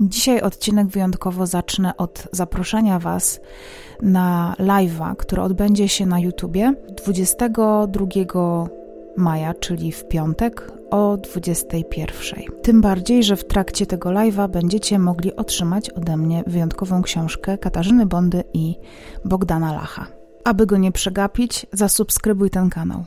Dzisiaj odcinek wyjątkowo zacznę od zaproszenia Was na live'a, który odbędzie się na YouTubie 22 maja, czyli w piątek o 21. Tym bardziej, że w trakcie tego live'a będziecie mogli otrzymać ode mnie wyjątkową książkę Katarzyny Bondy i Bogdana Lacha. Aby go nie przegapić, zasubskrybuj ten kanał.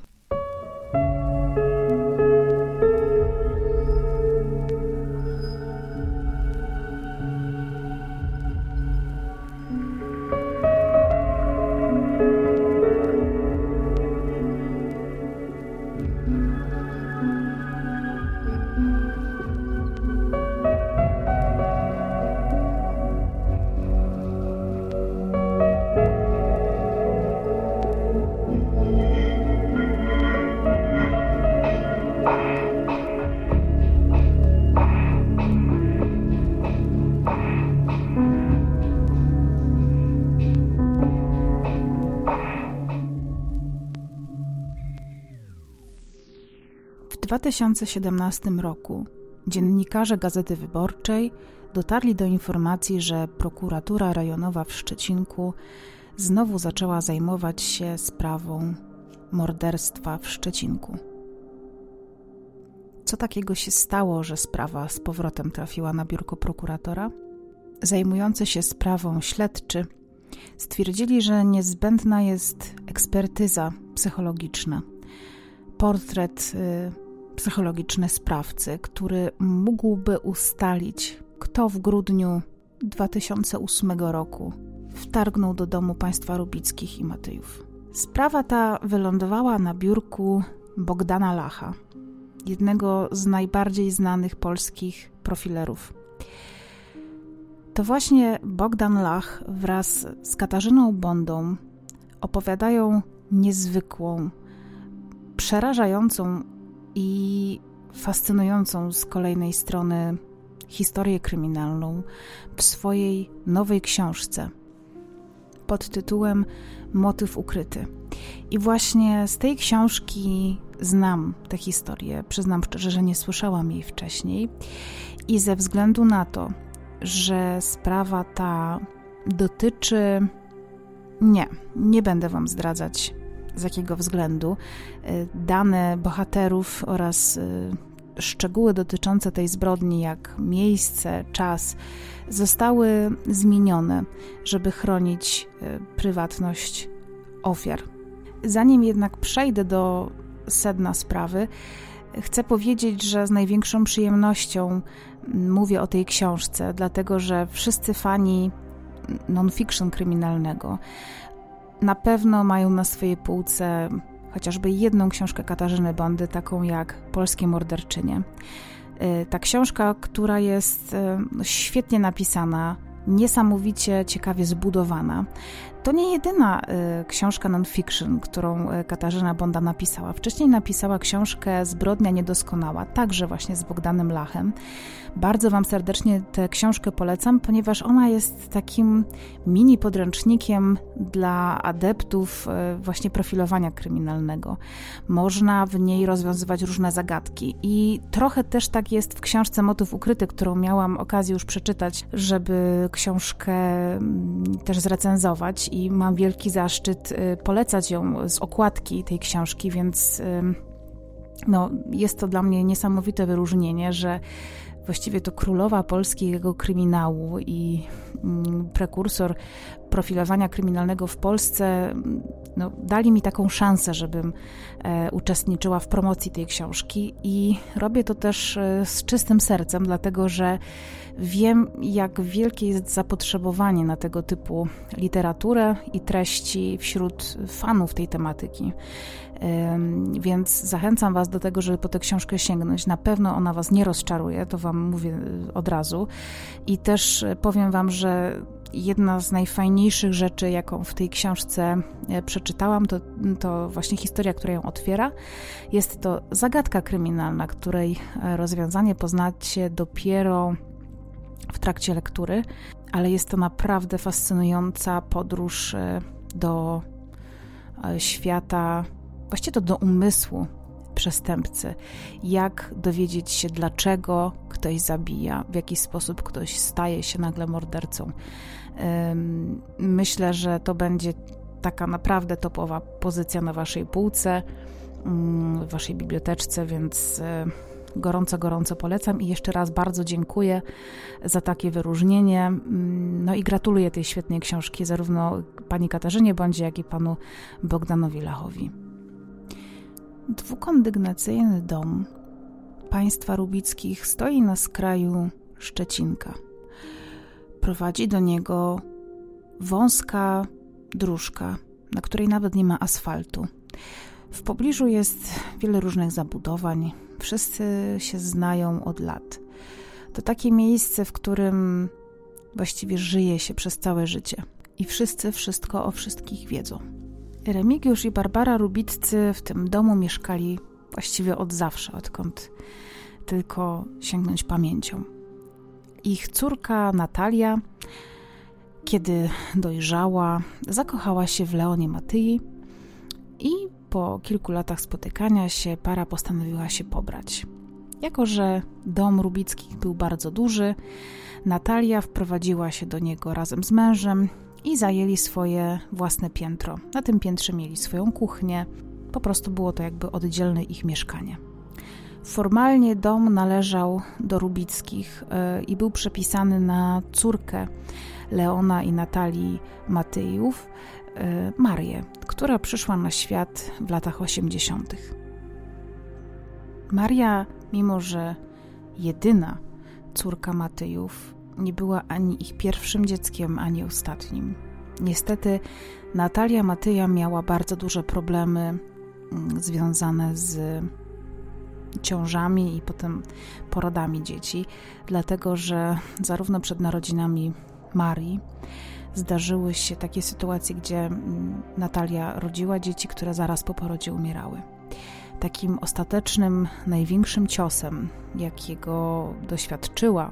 2017 roku dziennikarze Gazety Wyborczej dotarli do informacji, że prokuratura rejonowa w Szczecinku znowu zaczęła zajmować się sprawą morderstwa w Szczecinku. Co takiego się stało, że sprawa z powrotem trafiła na biurko prokuratora? Zajmujący się sprawą śledczy stwierdzili, że niezbędna jest ekspertyza psychologiczna. Portret y, psychologiczny sprawcy, który mógłby ustalić, kto w grudniu 2008 roku wtargnął do domu państwa Rubickich i Matyjów. Sprawa ta wylądowała na biurku Bogdana Lacha, jednego z najbardziej znanych polskich profilerów. To właśnie Bogdan Lach wraz z Katarzyną Bondą opowiadają niezwykłą, przerażającą i fascynującą z kolejnej strony historię kryminalną w swojej nowej książce pod tytułem Motyw ukryty. I właśnie z tej książki znam tę historię. Przyznam szczerze, że nie słyszałam jej wcześniej. I ze względu na to, że sprawa ta dotyczy. Nie, nie będę Wam zdradzać z jakiego względu. Y, dane bohaterów oraz y, szczegóły dotyczące tej zbrodni, jak miejsce, czas, zostały zmienione, żeby chronić y, prywatność ofiar. Zanim jednak przejdę do sedna sprawy, chcę powiedzieć, że z największą przyjemnością mówię o tej książce, dlatego że wszyscy fani non-fiction kryminalnego na pewno mają na swojej półce chociażby jedną książkę Katarzyny Bondy, taką jak Polskie Morderczynie. Y, ta książka, która jest y, świetnie napisana, niesamowicie ciekawie zbudowana. To nie jedyna y, książka non-fiction, którą Katarzyna Bonda napisała. Wcześniej napisała książkę Zbrodnia Niedoskonała, także właśnie z Bogdanem Lachem. Bardzo Wam serdecznie tę książkę polecam, ponieważ ona jest takim mini podręcznikiem dla adeptów y, właśnie profilowania kryminalnego. Można w niej rozwiązywać różne zagadki i trochę też tak jest w książce Motyw Ukryty, którą miałam okazję już przeczytać, żeby książkę mm, też zrecenzować i mam wielki zaszczyt y, polecać ją z okładki tej książki, więc no, jest to dla mnie niesamowite wyróżnienie, że właściwie to królowa polskiego kryminału i mm, prekursor profilowania kryminalnego w Polsce no, dali mi taką szansę, żebym e, uczestniczyła w promocji tej książki i robię to też e, z czystym sercem, dlatego że wiem, jak wielkie jest zapotrzebowanie na tego typu literaturę i treści wśród fanów tej tematyki. Więc zachęcam Was do tego, żeby po tę książkę sięgnąć. Na pewno ona Was nie rozczaruje, to Wam mówię e, od razu. I też powiem Wam, że jedna z najfajniejszych rzeczy, jaką w tej książce e, przeczytałam, to, to właśnie historia, która ją otwiera. Jest to zagadka kryminalna, której e, rozwiązanie poznacie dopiero w trakcie lektury, ale jest to naprawdę fascynująca podróż e, do świata, właściwie to do umysłu przestępcy, jak dowiedzieć się, dlaczego ktoś zabija, w jaki sposób ktoś staje się nagle mordercą. Myślę, że to będzie taka naprawdę topowa pozycja na waszej półce, mm, w waszej biblioteczce, więc e, gorąco, gorąco polecam i jeszcze raz bardzo dziękuję za takie wyróżnienie. Mm, no i gratuluję tej świetnej książki zarówno pani Katarzynie Bądzie, jak i panu Bogdanowi Lachowi. Dwukondygnacyjny dom państwa rubickich stoi na skraju Szczecinka. Prowadzi do niego wąska dróżka, na której nawet nie ma asfaltu. W pobliżu jest wiele różnych zabudowań. Wszyscy się znają od lat. To takie miejsce, w którym właściwie żyje się przez całe życie. I wszyscy wszystko o wszystkich wiedzą. Remigiusz i Barbara Rubiccy w tym domu mieszkali właściwie od zawsze, odkąd tylko sięgnąć pamięcią. Ich córka Natalia, kiedy dojrzała, zakochała się w Leonie Matyi i po kilku latach spotykania się para postanowiła się pobrać. Jako, że dom Rubickich był bardzo duży, Natalia wprowadziła się do niego razem z mężem i zajęli swoje własne piętro. Na tym piętrze mieli swoją kuchnię, po prostu było to jakby oddzielne ich mieszkanie. Formalnie dom należał do Rubickich e, i był przepisany na córkę Leona i Natalii Matyjów, e, Marię, która przyszła na świat w latach 80. Maria, mimo że jedyna córka Matyjów, nie była ani ich pierwszym dzieckiem, ani ostatnim. Niestety Natalia Matyja miała bardzo duże problemy mm, związane z ciążami i potem porodami dzieci, dlatego że zarówno przed narodzinami Marii zdarzyły się takie sytuacje, gdzie mm, Natalia rodziła dzieci, które zaraz po porodzie umierały. Takim ostatecznym, największym ciosem, jakiego doświadczyła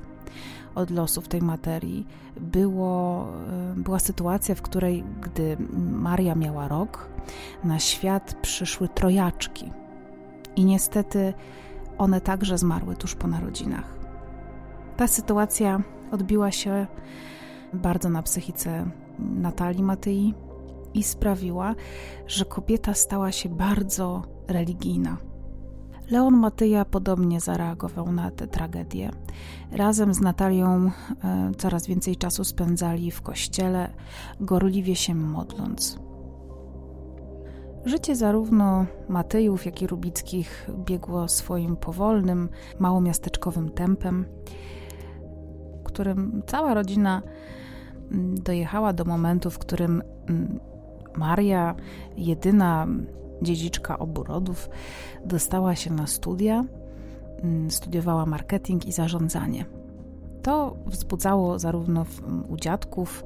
od losów tej materii, było, e, była sytuacja, w której, gdy Maria miała rok, na świat przyszły trojaczki. I niestety one także zmarły tuż po narodzinach. Ta sytuacja odbiła się bardzo na psychice Natalii Matyi i sprawiła, że kobieta stała się bardzo religijna. Leon Matyja podobnie zareagował na tę tragedię. Razem z Natalią e, coraz więcej czasu spędzali w kościele, gorliwie się modląc. Życie zarówno Matyjów, jak i Rubickich biegło swoim powolnym, małomiasteczkowym tempem, którym cała rodzina mm, dojechała do momentu, w którym mm, Maria, jedyna dziedziczka obu rodów, dostała się na studia, mm, studiowała marketing i zarządzanie. To wzbudzało zarówno u dziadków,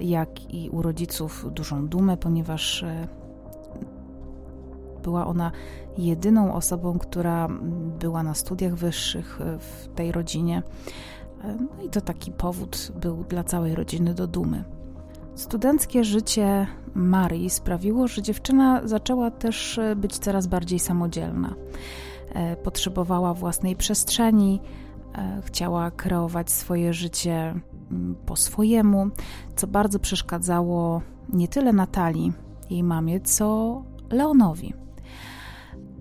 jak i u rodziców dużą dumę, ponieważ e, była ona jedyną osobą, która była na studiach wyższych e, w tej rodzinie. E, no i to taki powód był dla całej rodziny do dumy. Studenckie życie Marii sprawiło, że dziewczyna zaczęła też e, być coraz bardziej samodzielna. Potrzebowała własnej przestrzeni, chciała kreować swoje życie po swojemu, co bardzo przeszkadzało nie tyle Natalii, jej mamie, co Leonowi.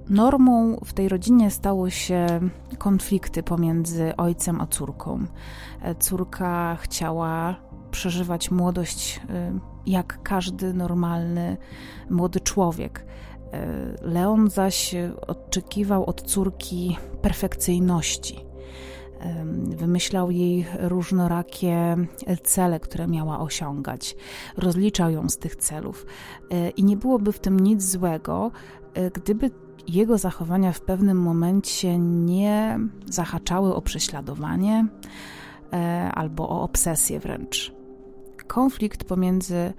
Normą w tej rodzinie stały się konflikty pomiędzy ojcem a córką. Córka chciała przeżywać młodość y, jak każdy normalny młody człowiek. Y, Leon zaś oczekiwał od córki perfekcyjności. Wymyślał jej różnorakie cele, które miała osiągać, rozliczał ją z tych celów. I nie byłoby w tym nic złego, gdyby jego zachowania w pewnym momencie nie zahaczały o prześladowanie albo o obsesję wręcz. Konflikt pomiędzy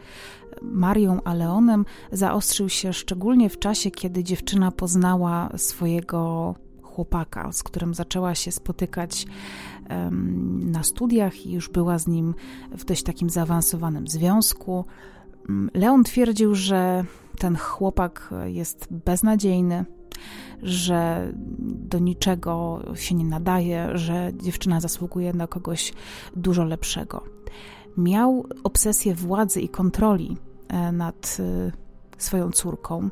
Marią a Leonem zaostrzył się szczególnie w czasie, kiedy dziewczyna poznała swojego chłopaka, z którym zaczęła się spotykać na studiach i już była z nim w dość takim zaawansowanym związku. Leon twierdził, że ten chłopak jest beznadziejny, że do niczego się nie nadaje, że dziewczyna zasługuje na kogoś dużo lepszego. Miał obsesję władzy i kontroli e, nad e, swoją córką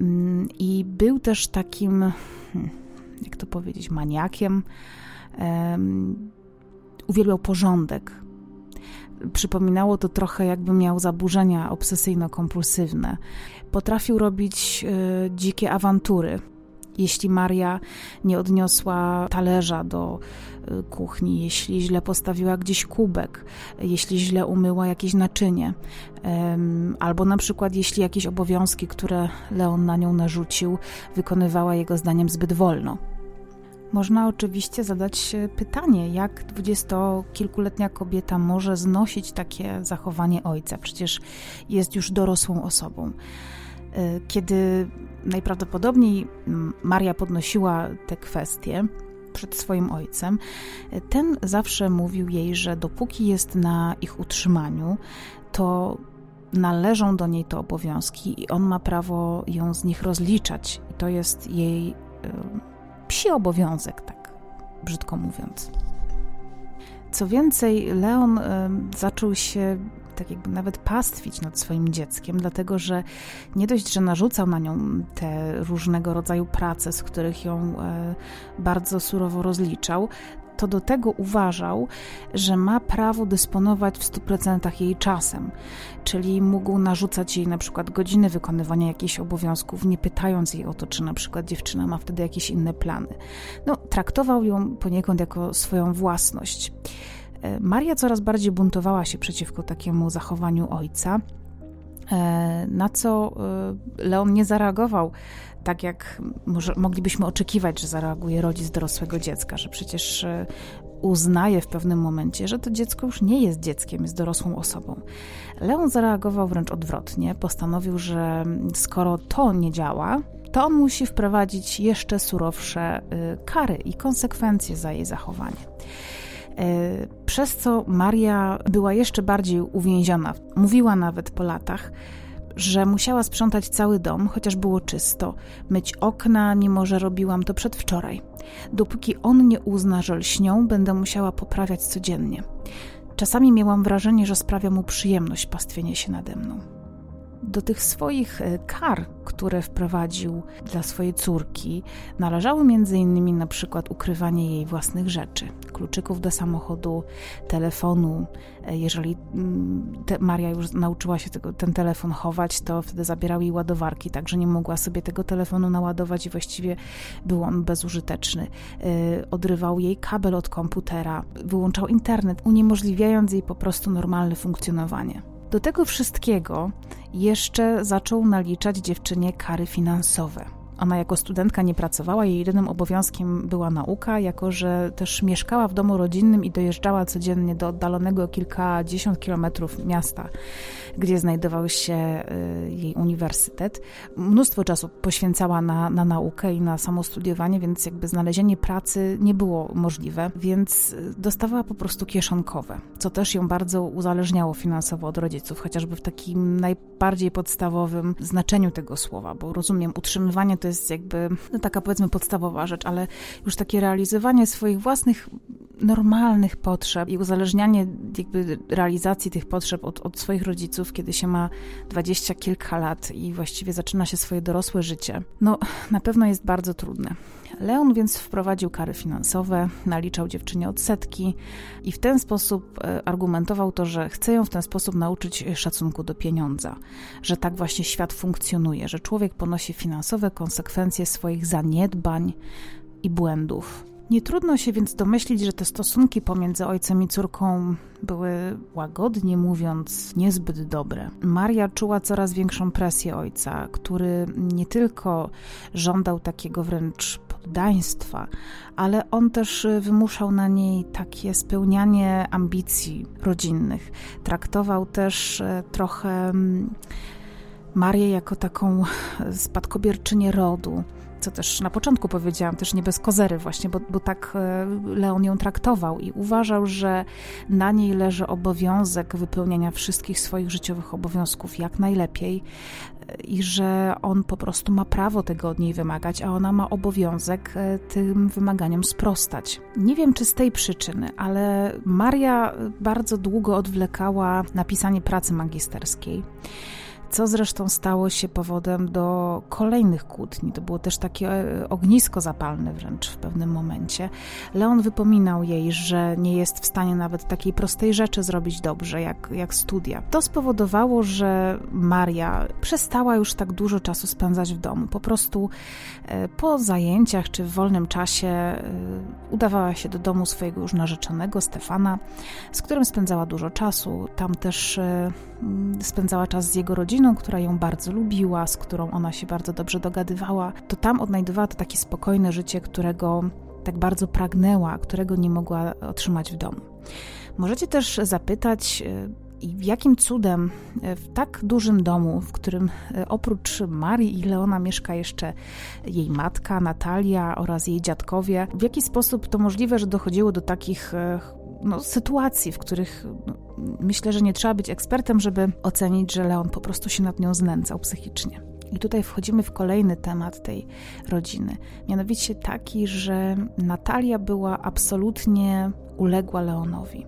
mm, i był też takim, hmm, jak to powiedzieć, maniakiem. Uwielbiał porządek, Przypominało to trochę, jakby miał zaburzenia obsesyjno-kompulsywne. Potrafił robić y, dzikie awantury. Jeśli Maria nie odniosła talerza do y, kuchni, jeśli źle postawiła gdzieś kubek, jeśli źle umyła jakieś naczynie, albo na przykład jeśli jakieś obowiązki, które Leon na nią narzucił, wykonywała jego zdaniem zbyt wolno. Można oczywiście zadać pytanie, jak dwudziestokilkuletnia kobieta może znosić takie zachowanie ojca? Przecież jest już dorosłą osobą. E, kiedy najprawdopodobniej Maria podnosiła te kwestie przed swoim ojcem, e, ten zawsze mówił jej, że dopóki jest na ich utrzymaniu, to należą do niej te obowiązki i on ma prawo ją z nich rozliczać. I to jest jej e, psi obowiązek, tak brzydko mówiąc. Co więcej, Leon zaczął się tak jakby nawet pastwić nad swoim dzieckiem, dlatego że nie dość, że narzucał na nią te różnego rodzaju prace, z których ją e, bardzo surowo rozliczał, to do tego uważał, że ma prawo dysponować w 100% jej czasem, czyli mógł narzucać jej na przykład godziny wykonywania jakichś obowiązków, nie pytając jej o to, czy na przykład dziewczyna ma wtedy jakieś inne plany. No, traktował ją poniekąd jako swoją własność. E, Maria coraz bardziej buntowała się przeciwko takiemu zachowaniu ojca. E, na co e, Leon nie zareagował tak, jak może, moglibyśmy oczekiwać, że zareaguje rodzic dorosłego dziecka, że przecież e, uznaje w pewnym momencie, że to dziecko już nie jest dzieckiem, jest dorosłą osobą. Leon zareagował wręcz odwrotnie, postanowił, że skoro to nie działa, to on musi wprowadzić jeszcze surowsze kary i konsekwencje za jej zachowanie. E, przez co Maria była jeszcze bardziej uwięziona. Mówiła nawet po latach, że musiała sprzątać cały dom, chociaż było czysto, myć okna, mimo że robiłam to przedwczoraj. Dopóki on nie uzna, że lśnią, będę musiała poprawiać codziennie. Czasami miałam wrażenie, że sprawia mu przyjemność pastwienie się nade mną do tych swoich e, kar, które wprowadził dla swojej córki, należały między innymi na przykład ukrywanie jej własnych rzeczy, kluczyków do samochodu, telefonu. E, jeżeli mm, Maria już nauczyła się tego, ten telefon chować, to wtedy zabierał jej ładowarki, także nie mogła sobie tego telefonu naładować i właściwie był on bezużyteczny. E, odrywał jej kabel od komputera, wyłączał internet, uniemożliwiając jej po prostu normalne funkcjonowanie. Do tego wszystkiego jeszcze zaczął naliczać dziewczynie kary finansowe. Ona jako studentka nie pracowała, jej jedynym obowiązkiem była nauka, jako że też mieszkała w domu rodzinnym i dojeżdżała codziennie do oddalonego kilkadziesiąt kilometrów miasta, gdzie znajdował się y, jej uniwersytet. Mnóstwo czasu poświęcała na, na naukę i na samo studiowanie, więc jakby znalezienie pracy nie było możliwe, więc y, dostawała po prostu kieszonkowe, co też ją bardzo uzależniało finansowo od rodziców, chociażby w takim najbardziej podstawowym znaczeniu tego słowa, bo rozumiem, utrzymywanie to jest jakby no, taka powiedzmy podstawowa rzecz, ale już takie realizowanie swoich własnych normalnych potrzeb i uzależnianie jakby realizacji tych potrzeb od, od swoich rodziców, kiedy się ma dwadzieścia kilka lat i właściwie zaczyna się swoje dorosłe życie, no na pewno jest bardzo trudne. Leon więc wprowadził kary finansowe, naliczał dziewczynie odsetki i w ten sposób e, argumentował to, że chce ją w ten sposób nauczyć szacunku do pieniądza, że tak właśnie świat funkcjonuje, że człowiek ponosi finansowe konsekwencje swoich zaniedbań i błędów. Nie trudno się więc domyślić, że te stosunki pomiędzy ojcem i córką były, łagodnie mówiąc, niezbyt dobre. Maria czuła coraz większą presję ojca, który nie tylko żądał takiego wręcz poddaństwa, ale on też wymuszał na niej takie spełnianie ambicji rodzinnych. Traktował też e, trochę mm, Marię jako taką spadkobierczynię rodu co też na początku powiedziałam, też nie bez kozery właśnie, bo, bo tak e, Leon ją traktował i uważał, że na niej leży obowiązek wypełniania wszystkich swoich życiowych obowiązków jak najlepiej e, i że on po prostu ma prawo tego od niej wymagać, a ona ma obowiązek e, tym wymaganiom sprostać. Nie wiem, czy z tej przyczyny, ale Maria bardzo długo odwlekała napisanie pracy magisterskiej co zresztą stało się powodem do kolejnych kłótni. To było też takie e, ognisko zapalne wręcz w pewnym momencie. Leon wypominał jej, że nie jest w stanie nawet takiej prostej rzeczy zrobić dobrze, jak, jak studia. To spowodowało, że Maria przestała już tak dużo czasu spędzać w domu. Po prostu e, po zajęciach czy w wolnym czasie e, udawała się do domu swojego już narzeczonego, Stefana, z którym spędzała dużo czasu. Tam też spędzała czas z jego rodziną która ją bardzo lubiła, z którą ona się bardzo dobrze dogadywała, to tam odnajdywała to takie spokojne życie, którego tak bardzo pragnęła, którego nie mogła otrzymać w domu. Możecie też zapytać, i jakim cudem e, w tak dużym domu, w którym e, oprócz Marii i Leona mieszka jeszcze jej matka Natalia oraz jej dziadkowie, w jaki sposób to możliwe, że dochodziło do takich no, sytuacji, w których no, myślę, że nie trzeba być ekspertem, żeby ocenić, że Leon po prostu się nad nią znęcał psychicznie. I tutaj wchodzimy w kolejny temat tej rodziny. Mianowicie taki, że Natalia była absolutnie uległa Leonowi.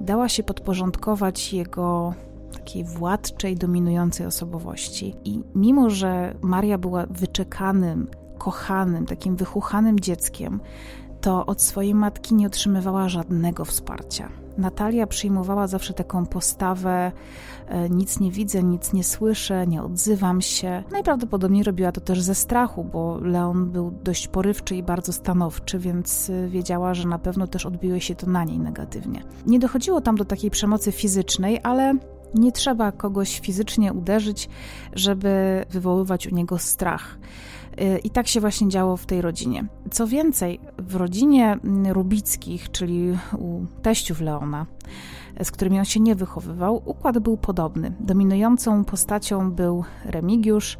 Dała się podporządkować jego takiej władczej, dominującej osobowości. I mimo, że Maria była wyczekanym, kochanym, takim wychuchanym dzieckiem, to od swojej matki nie otrzymywała żadnego wsparcia. Natalia przyjmowała zawsze taką postawę: e, nic nie widzę, nic nie słyszę, nie odzywam się. Najprawdopodobniej robiła to też ze strachu, bo Leon był dość porywczy i bardzo stanowczy, więc e, wiedziała, że na pewno też odbiło się to na niej negatywnie. Nie dochodziło tam do takiej przemocy fizycznej, ale nie trzeba kogoś fizycznie uderzyć, żeby wywoływać u niego strach. I tak się właśnie działo w tej rodzinie. Co więcej, w rodzinie Rubickich, czyli u teściów Leona, z którymi on się nie wychowywał, układ był podobny. Dominującą postacią był Remigiusz,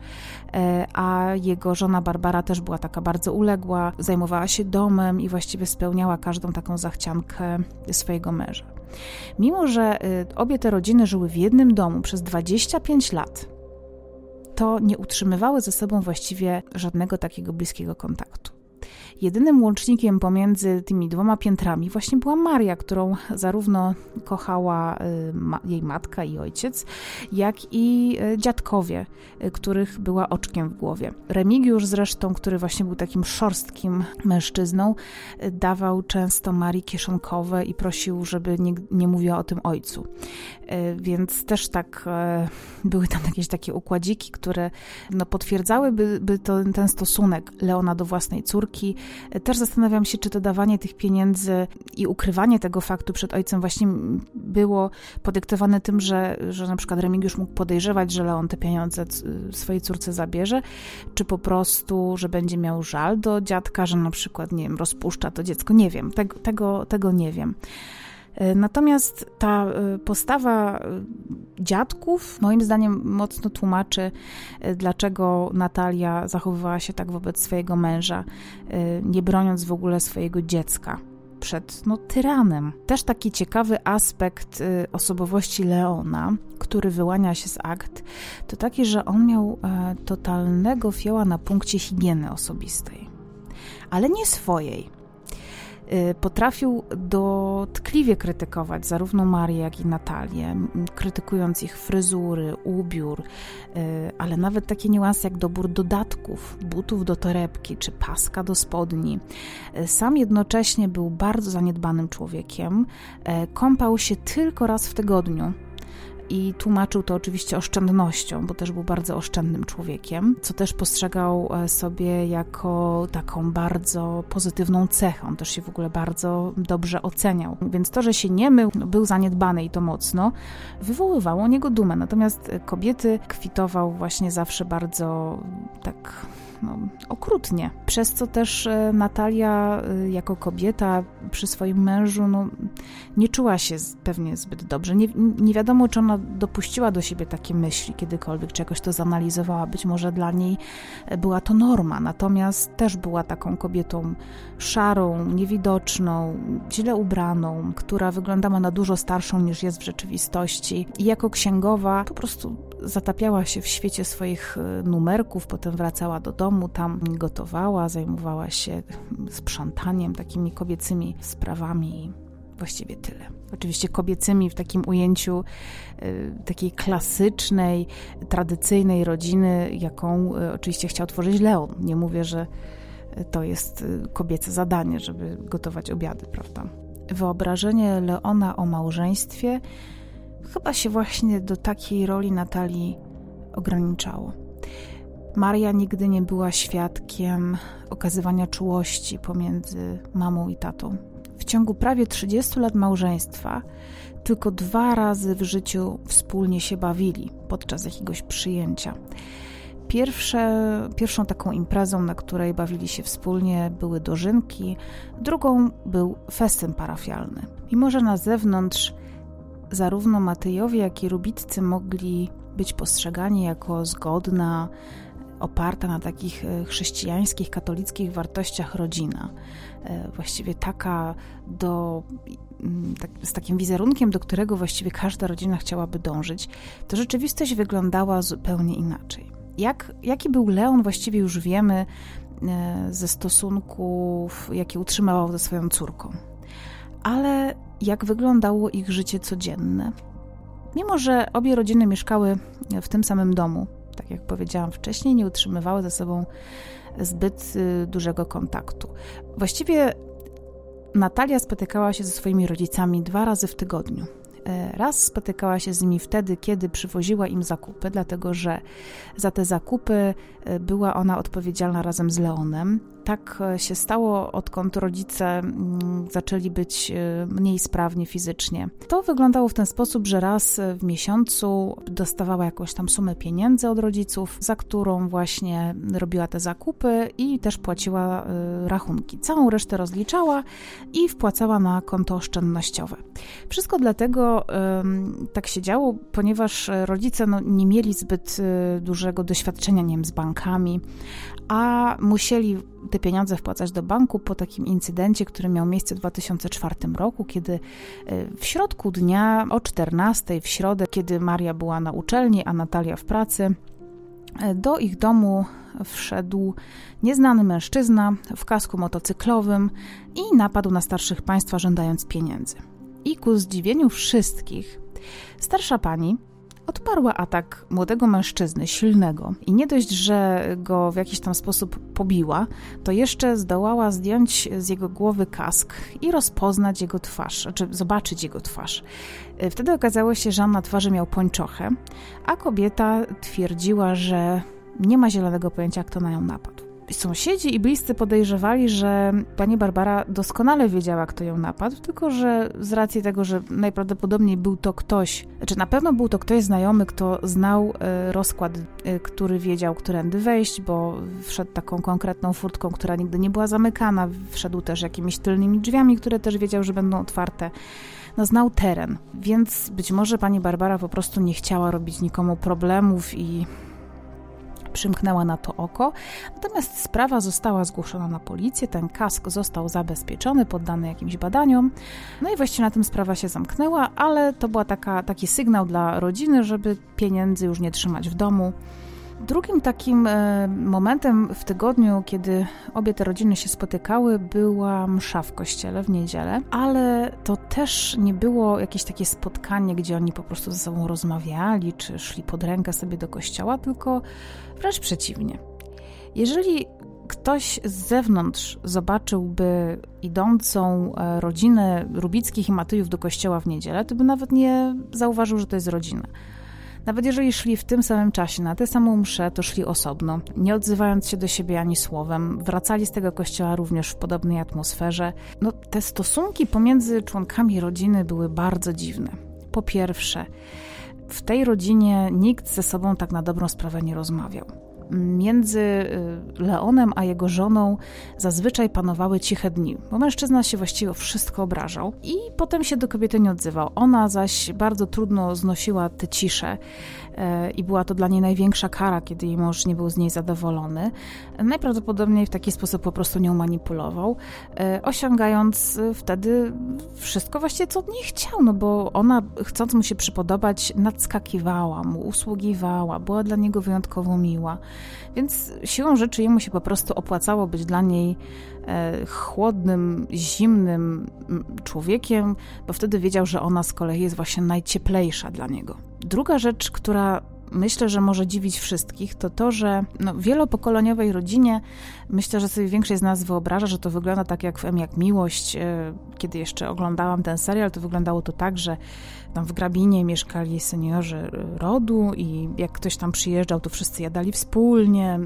e, a jego żona Barbara też była taka bardzo uległa, zajmowała się domem i właściwie spełniała każdą taką zachciankę swojego męża. Mimo, że e, obie te rodziny żyły w jednym domu przez 25 lat, to nie utrzymywały ze sobą właściwie żadnego takiego bliskiego kontaktu. Jedynym łącznikiem pomiędzy tymi dwoma piętrami właśnie była Maria, którą zarówno kochała y, jej matka i ojciec, jak i y, dziadkowie, y, których była oczkiem w głowie. Remigiusz zresztą, który właśnie był takim szorstkim mężczyzną, dawał często Marii kieszonkowe i prosił, żeby nie, nie mówiła o tym ojcu. Więc też tak były tam jakieś takie układziki, które no, potwierdzałyby by to, ten stosunek Leona do własnej córki, też zastanawiam się, czy to dawanie tych pieniędzy i ukrywanie tego faktu przed ojcem właśnie było podyktowane tym, że, że na przykład Remigiusz mógł podejrzewać, że Leon te pieniądze swojej córce zabierze, czy po prostu, że będzie miał żal do dziadka, że na przykład, nie wiem, rozpuszcza to dziecko. Nie wiem, tego, tego, tego nie wiem. E, natomiast ta e, postawa e, dziadków, moim zdaniem, mocno tłumaczy, dlaczego Natalia zachowywała się tak wobec swojego męża, nie broniąc w ogóle swojego dziecka przed no, tyranem. Też taki ciekawy aspekt osobowości Leona, który wyłania się z akt, to taki, że on miał totalnego fioła na punkcie higieny osobistej, ale nie swojej potrafił dotkliwie krytykować zarówno Marię, jak i Natalię, krytykując ich fryzury, ubiór, y, ale nawet takie niuanse jak dobór dodatków, butów do torebki czy paska do spodni. Y, sam jednocześnie był bardzo zaniedbanym człowiekiem, kąpał się tylko raz w tygodniu i tłumaczył to oczywiście oszczędnością, bo też był bardzo oszczędnym człowiekiem, co też postrzegał e, sobie jako taką bardzo pozytywną cechę. On też się w ogóle bardzo dobrze oceniał. Więc to, że się nie mył, no, był zaniedbany i to mocno, wywoływało u niego dumę. Natomiast kobiety kwitował właśnie zawsze bardzo tak no, okrutnie. Przez co też e, Natalia e, jako kobieta przy swoim mężu no, nie czuła się pewnie zbyt dobrze. Nie, nie wiadomo, czy ona dopuściła do siebie takie myśli kiedykolwiek, czy jakoś to zanalizowała. Być może dla niej była to norma, natomiast też była taką kobietą szarą, niewidoczną, źle ubraną, która wyglądała na dużo starszą niż jest w rzeczywistości. I jako księgowa po prostu zatapiała się w świecie swoich e, numerków, potem wracała do domu, tam gotowała, zajmowała się sprzątaniem, takimi kobiecymi sprawami. Właściwie tyle. Oczywiście kobiecymi w takim ujęciu y, takiej klasycznej, tradycyjnej rodziny, jaką y, oczywiście chciał tworzyć Leon. Nie mówię, że to jest kobiece zadanie, żeby gotować obiady, prawda? Wyobrażenie Leona o małżeństwie chyba się właśnie do takiej roli Natalii ograniczało. Maria nigdy nie była świadkiem okazywania czułości pomiędzy mamą i tatą. W ciągu prawie 30 lat małżeństwa tylko dwa razy w życiu wspólnie się bawili podczas jakiegoś przyjęcia. Pierwsze, pierwszą taką imprezą, na której bawili się wspólnie, były dożynki, drugą był festyn parafialny. Mimo, że na zewnątrz zarówno Matyjowie, jak i Rubiccy mogli być postrzegani jako zgodna, oparta na takich e, chrześcijańskich, katolickich wartościach rodzina. E, właściwie taka do, mm, tak, z takim wizerunkiem, do którego właściwie każda rodzina chciałaby dążyć, to rzeczywistość wyglądała zupełnie inaczej. Jak, jaki był Leon, właściwie już wiemy e, ze stosunków, jakie utrzymywał ze swoją córką. Ale jak wyglądało ich życie codzienne? Mimo, że obie rodziny mieszkały w tym samym domu, tak jak powiedziałam wcześniej, nie utrzymywały ze sobą zbyt y, dużego kontaktu. Właściwie Natalia spotykała się ze swoimi rodzicami dwa razy w tygodniu. E, raz spotykała się z nimi wtedy, kiedy przywoziła im zakupy, dlatego że za te zakupy e, była ona odpowiedzialna razem z Leonem. Tak e, się stało, odkąd rodzice mm, zaczęli być mniej sprawni fizycznie. To wyglądało w ten sposób, że raz w miesiącu dostawała jakąś tam sumę pieniędzy od rodziców, za którą właśnie robiła te zakupy i też płaciła rachunki. Całą resztę rozliczała i wpłacała na konto oszczędnościowe. Wszystko dlatego, tak się działo, ponieważ rodzice no, nie mieli zbyt dużego doświadczenia nie wiem, z bankami, a musieli te pieniądze wpłacać do banku po takim incydencie, który miał miejsce w 2004 roku, kiedy y, w środku dnia o 14 w środę, kiedy Maria była na uczelni, a Natalia w pracy, y, do ich domu wszedł nieznany mężczyzna w kasku motocyklowym i napadł na starszych państwa, żądając pieniędzy. I ku zdziwieniu wszystkich, starsza pani odparła atak młodego mężczyzny, silnego. I nie dość, że go w jakiś tam sposób pobiła, to jeszcze zdołała zdjąć z jego głowy kask i rozpoznać jego twarz, znaczy zobaczyć jego twarz. Wtedy okazało się, że on na twarzy miał pończochę, a kobieta twierdziła, że nie ma zielonego pojęcia, kto na nią napadł. Sąsiedzi i bliscy podejrzewali, że pani Barbara doskonale wiedziała, kto ją napadł, tylko że z racji tego, że najprawdopodobniej był to ktoś, czy na pewno był to ktoś znajomy, kto znał e, rozkład, e, który wiedział, którędy wejść, bo wszedł taką konkretną furtką, która nigdy nie była zamykana, wszedł też jakimiś tylnymi drzwiami, które też wiedział, że będą otwarte. No, znał teren, więc być może pani Barbara po prostu nie chciała robić nikomu problemów i przymknęła na to oko. Natomiast sprawa została zgłoszona na policję, ten kask został zabezpieczony, poddany jakimś badaniom. No i właściwie na tym sprawa się zamknęła, ale to była taka, taki sygnał dla rodziny, żeby pieniędzy już nie trzymać w domu. Drugim takim e, momentem w tygodniu, kiedy obie te rodziny się spotykały, była msza w kościele w niedzielę, ale to też nie było jakieś takie spotkanie, gdzie oni po prostu ze sobą rozmawiali, czy szli pod rękę sobie do kościoła, tylko wręcz przeciwnie. Jeżeli ktoś z zewnątrz zobaczyłby idącą e, rodzinę Rubickich i Matyjów do kościoła w niedzielę, to by nawet nie zauważył, że to jest rodzina. Nawet jeżeli szli w tym samym czasie na tę samą mszę, to szli osobno, nie odzywając się do siebie ani słowem. Wracali z tego kościoła również w podobnej atmosferze. No, te stosunki pomiędzy członkami rodziny były bardzo dziwne. Po pierwsze, w tej rodzinie nikt ze sobą tak na dobrą sprawę nie rozmawiał. Między y, Leonem a jego żoną zazwyczaj panowały ciche dni, bo mężczyzna się właściwie wszystko obrażał i potem się do kobiety nie odzywał. Ona zaś bardzo trudno znosiła tę ciszę i była to dla niej największa kara, kiedy jej mąż nie był z niej zadowolony. Najprawdopodobniej w taki sposób po prostu nią manipulował, e, osiągając wtedy wszystko właściwie, co od niej chciał, no bo ona, chcąc mu się przypodobać, nadskakiwała mu, usługiwała, była dla niego wyjątkowo miła. Więc siłą rzeczy jemu się po prostu opłacało być dla niej e, chłodnym, zimnym człowiekiem, bo wtedy wiedział, że ona z kolei jest właśnie najcieplejsza dla niego. Druga rzecz, która myślę, że może dziwić wszystkich, to to, że no, w wielopokoleniowej rodzinie myślę, że sobie większość z nas wyobraża, że to wygląda tak jak w M jak Miłość. E, kiedy jeszcze oglądałam ten serial, to wyglądało to tak, że tam w Grabinie mieszkali seniorzy rodu i jak ktoś tam przyjeżdżał, to wszyscy jadali wspólnie,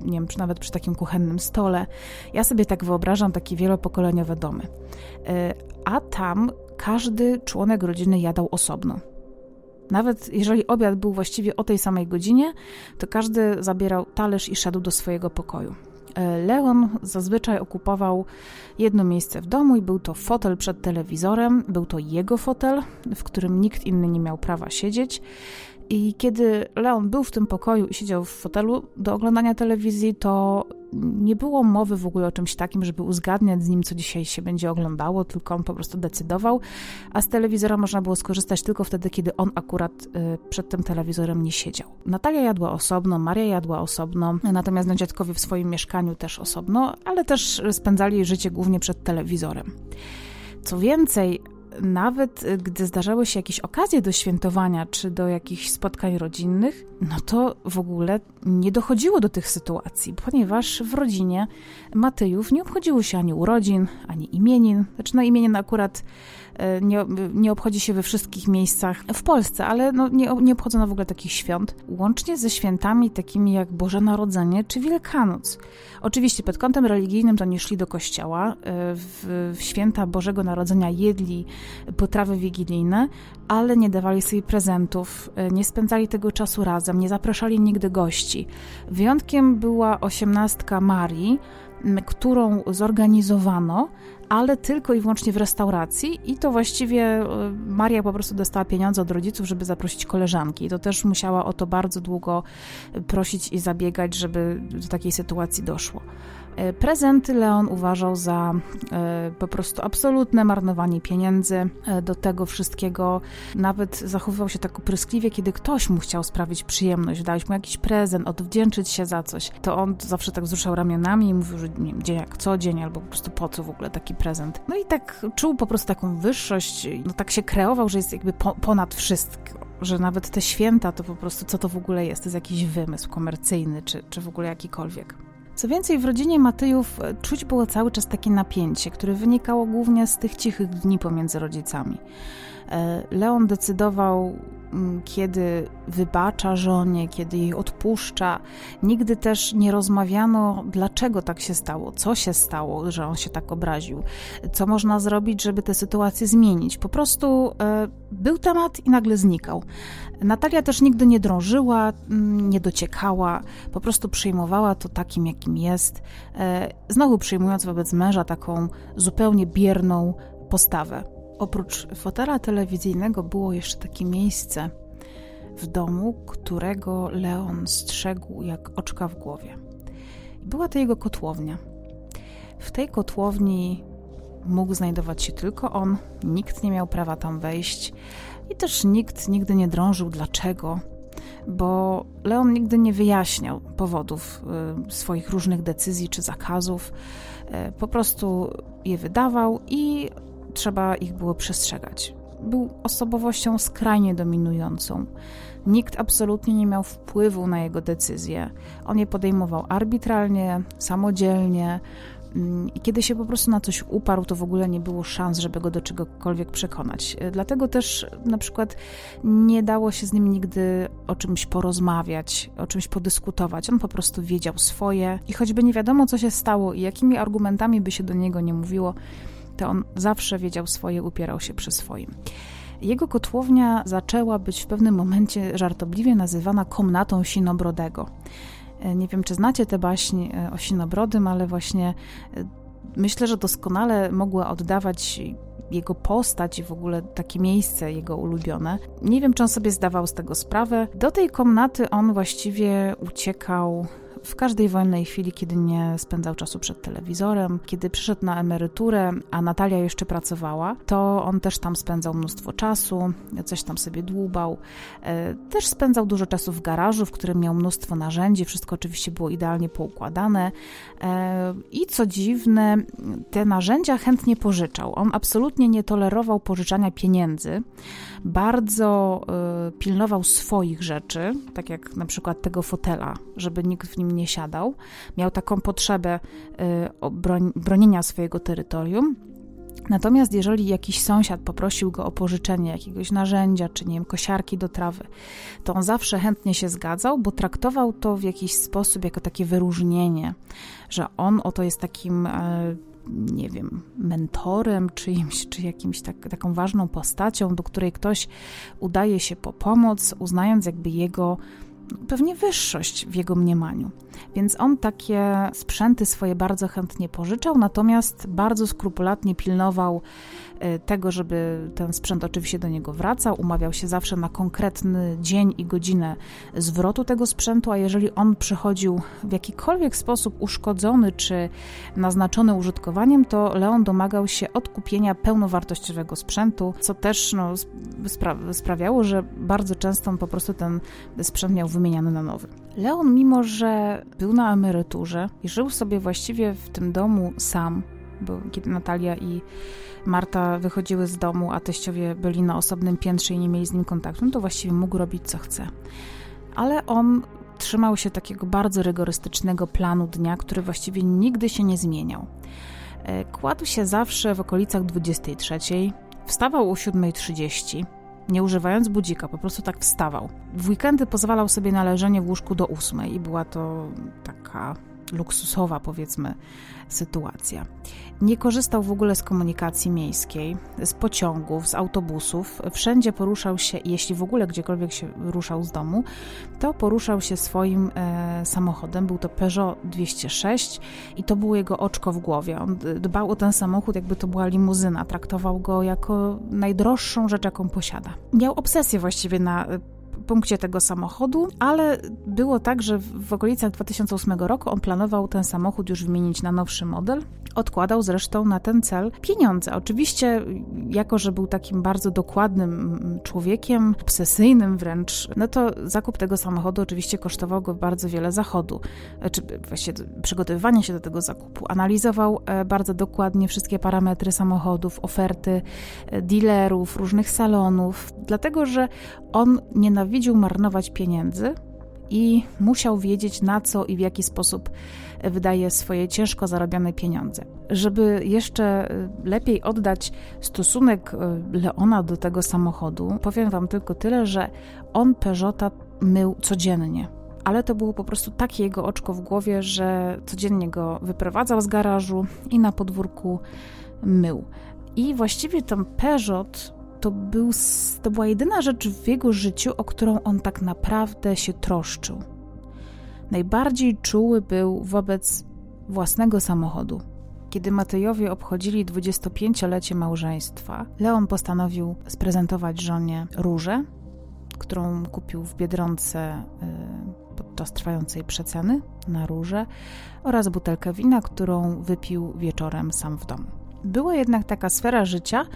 nie wiem, nawet przy takim kuchennym stole. Ja sobie tak wyobrażam takie wielopokoleniowe domy. E, a tam każdy członek rodziny jadał osobno. Nawet jeżeli obiad był właściwie o tej samej godzinie, to każdy zabierał talerz i szedł do swojego pokoju. E, Leon zazwyczaj okupował jedno miejsce w domu i był to fotel przed telewizorem. Był to jego fotel, w którym nikt inny nie miał prawa siedzieć. I kiedy Leon był w tym pokoju i siedział w fotelu do oglądania telewizji, to nie było mowy w ogóle o czymś takim, żeby uzgadniać z nim, co dzisiaj się będzie oglądało, tylko on po prostu decydował, a z telewizora można było skorzystać tylko wtedy, kiedy on akurat y, przed tym telewizorem nie siedział. Natalia jadła osobno, Maria jadła osobno, natomiast no, dziadkowie w swoim mieszkaniu też osobno, ale też spędzali życie głównie przed telewizorem. Co więcej, nawet y, gdy zdarzały się jakieś okazje do świętowania czy do jakichś spotkań rodzinnych, no to w ogóle nie dochodziło do tych sytuacji, ponieważ w rodzinie Matyjów nie obchodziło się ani urodzin, ani imienin. Znaczy, no imienin akurat nie, nie obchodzi się we wszystkich miejscach w Polsce, ale no nie, nie obchodzono w ogóle takich świąt, łącznie ze świętami takimi jak Boże Narodzenie czy Wielkanoc. Oczywiście pod kątem religijnym to nie szli do kościoła, e, w, w święta Bożego Narodzenia jedli potrawy wigilijne, ale nie dawali sobie prezentów, e, nie spędzali tego czasu razem, nie zapraszali nigdy gości. Wyjątkiem była osiemnastka Marii, którą zorganizowano, ale tylko i wyłącznie w restauracji i to właściwie e, Maria po prostu dostała pieniądze od rodziców, żeby zaprosić koleżanki. I to też musiała o to bardzo długo prosić i zabiegać, żeby do takiej sytuacji doszło. E, prezenty Leon uważał za e, po prostu absolutne marnowanie pieniędzy e, do tego wszystkiego. Nawet zachowywał się tak opryskliwie, kiedy ktoś mu chciał sprawić przyjemność, dać mu jakiś prezent, odwdzięczyć się za coś. To on zawsze tak wzruszał ramionami i mówił, że nie wiem, dzień jak co dzień, albo po prostu po co w ogóle taki prezent. No i tak czuł po prostu taką wyższość, no tak się kreował, że jest jakby po, ponad wszystko że nawet te święta to po prostu co to w ogóle jest? To jest jakiś wymysł komercyjny, czy, czy w ogóle jakikolwiek. Co więcej, w rodzinie Matyjów e, czuć było cały czas takie napięcie, które wynikało głównie z tych cichych dni pomiędzy rodzicami. E, Leon decydował, kiedy wybacza żonie, kiedy jej odpuszcza. Nigdy też nie rozmawiano, dlaczego tak się stało, co się stało, że on się tak obraził, co można zrobić, żeby tę sytuację zmienić. Po prostu e, był temat i nagle znikał. Natalia też nigdy nie drążyła, mm, nie dociekała, po prostu przyjmowała to takim, jakim jest, e, znowu przyjmując wobec męża taką zupełnie bierną postawę. Oprócz fotela telewizyjnego było jeszcze takie miejsce w domu, którego Leon strzegł jak oczka w głowie. Była to jego kotłownia. W tej kotłowni mógł znajdować się tylko on, nikt nie miał prawa tam wejść i też nikt nigdy nie drążył dlaczego, bo Leon nigdy nie wyjaśniał powodów y, swoich różnych decyzji czy zakazów. Y, po prostu je wydawał i trzeba ich było przestrzegać. Był osobowością skrajnie dominującą. Nikt absolutnie nie miał wpływu na jego decyzje. On je podejmował arbitralnie, samodzielnie. Mm, I kiedy się po prostu na coś uparł, to w ogóle nie było szans, żeby go do czegokolwiek przekonać. Dlatego też na przykład nie dało się z nim nigdy o czymś porozmawiać, o czymś podyskutować. On po prostu wiedział swoje i choćby nie wiadomo, co się stało i jakimi argumentami by się do niego nie mówiło, to on zawsze wiedział swoje, upierał się przy swoim. Jego kotłownia zaczęła być w pewnym momencie żartobliwie nazywana komnatą Sinobrodego. Nie wiem, czy znacie tę baśń o Sinobrodym, ale właśnie myślę, że doskonale mogła oddawać jego postać i w ogóle takie miejsce jego ulubione. Nie wiem, czy on sobie zdawał z tego sprawę. Do tej komnaty on właściwie uciekał w każdej wolnej chwili, kiedy nie spędzał czasu przed telewizorem, kiedy przyszedł na emeryturę, a Natalia jeszcze pracowała, to on też tam spędzał mnóstwo czasu, coś tam sobie dłubał. E, też spędzał dużo czasu w garażu, w którym miał mnóstwo narzędzi, wszystko oczywiście było idealnie poukładane. E, I co dziwne, te narzędzia chętnie pożyczał. On absolutnie nie tolerował pożyczania pieniędzy. Bardzo e, pilnował swoich rzeczy, tak jak na przykład tego fotela, żeby nikt w nim nie siadał. Miał taką potrzebę y, bronienia swojego terytorium. Natomiast jeżeli jakiś sąsiad poprosił go o pożyczenie jakiegoś narzędzia, czy nie wiem, kosiarki do trawy, to on zawsze chętnie się zgadzał, bo traktował to w jakiś sposób jako takie wyróżnienie, że on oto jest takim, e, nie wiem, mentorem czyimś, czy jakimś tak, taką ważną postacią, do której ktoś udaje się po pomoc, uznając jakby jego pewnie wyższość w jego mniemaniu. Więc on takie sprzęty swoje bardzo chętnie pożyczał, natomiast bardzo skrupulatnie pilnował Y, tego, żeby ten sprzęt oczywiście do niego wracał, umawiał się zawsze na konkretny dzień i godzinę zwrotu tego sprzętu, a jeżeli on przychodził w jakikolwiek sposób uszkodzony czy naznaczony użytkowaniem, to Leon domagał się odkupienia pełnowartościowego sprzętu, co też no, spra sprawiało, że bardzo często on po prostu ten sprzęt miał wymieniany na nowy. Leon, mimo że był na emeryturze i żył sobie właściwie w tym domu sam, bo kiedy Natalia i Marta wychodziły z domu, a teściowie byli na osobnym piętrze i nie mieli z nim kontaktu, no to właściwie mógł robić co chce. Ale on trzymał się takiego bardzo rygorystycznego planu dnia, który właściwie nigdy się nie zmieniał. E, kładł się zawsze w okolicach 23, wstawał o 7.30, nie używając budzika, po prostu tak wstawał. W weekendy pozwalał sobie na leżenie w łóżku do 8 i była to taka luksusowa, powiedzmy, sytuacja. Nie korzystał w ogóle z komunikacji miejskiej, z pociągów, z autobusów. Wszędzie poruszał się, jeśli w ogóle gdziekolwiek się ruszał z domu, to poruszał się swoim e, samochodem. Był to Peugeot 206 i to było jego oczko w głowie. On dbał o ten samochód, jakby to była limuzyna. Traktował go jako najdroższą rzecz, jaką posiada. Miał obsesję właściwie na punkcie tego samochodu, ale było tak, że w okolicach 2008 roku on planował ten samochód już wymienić na nowszy model. Odkładał zresztą na ten cel pieniądze. Oczywiście, jako że był takim bardzo dokładnym człowiekiem, obsesyjnym wręcz, no to zakup tego samochodu oczywiście kosztował go bardzo wiele zachodu, czy właściwie przygotowywanie się do tego zakupu. Analizował e, bardzo dokładnie wszystkie parametry samochodów, oferty e, dealerów, różnych salonów, dlatego że on nienawidził marnować pieniędzy i musiał wiedzieć, na co i w jaki sposób wydaje swoje ciężko zarobione pieniądze. Żeby jeszcze lepiej oddać stosunek e, Leona do tego samochodu, powiem Wam tylko tyle, że on Peugeota mył codziennie. Ale to było po prostu takie jego oczko w głowie, że codziennie go wyprowadzał z garażu i na podwórku mył. I właściwie ten Peugeot to, był, to była jedyna rzecz w jego życiu, o którą on tak naprawdę się troszczył. Najbardziej czuły był wobec własnego samochodu. Kiedy Matejowie obchodzili 25-lecie małżeństwa, Leon postanowił sprezentować żonie różę, którą kupił w Biedronce y, podczas trwającej przeceny na róże oraz butelkę wina, którą wypił wieczorem sam w domu. Była jednak taka sfera życia,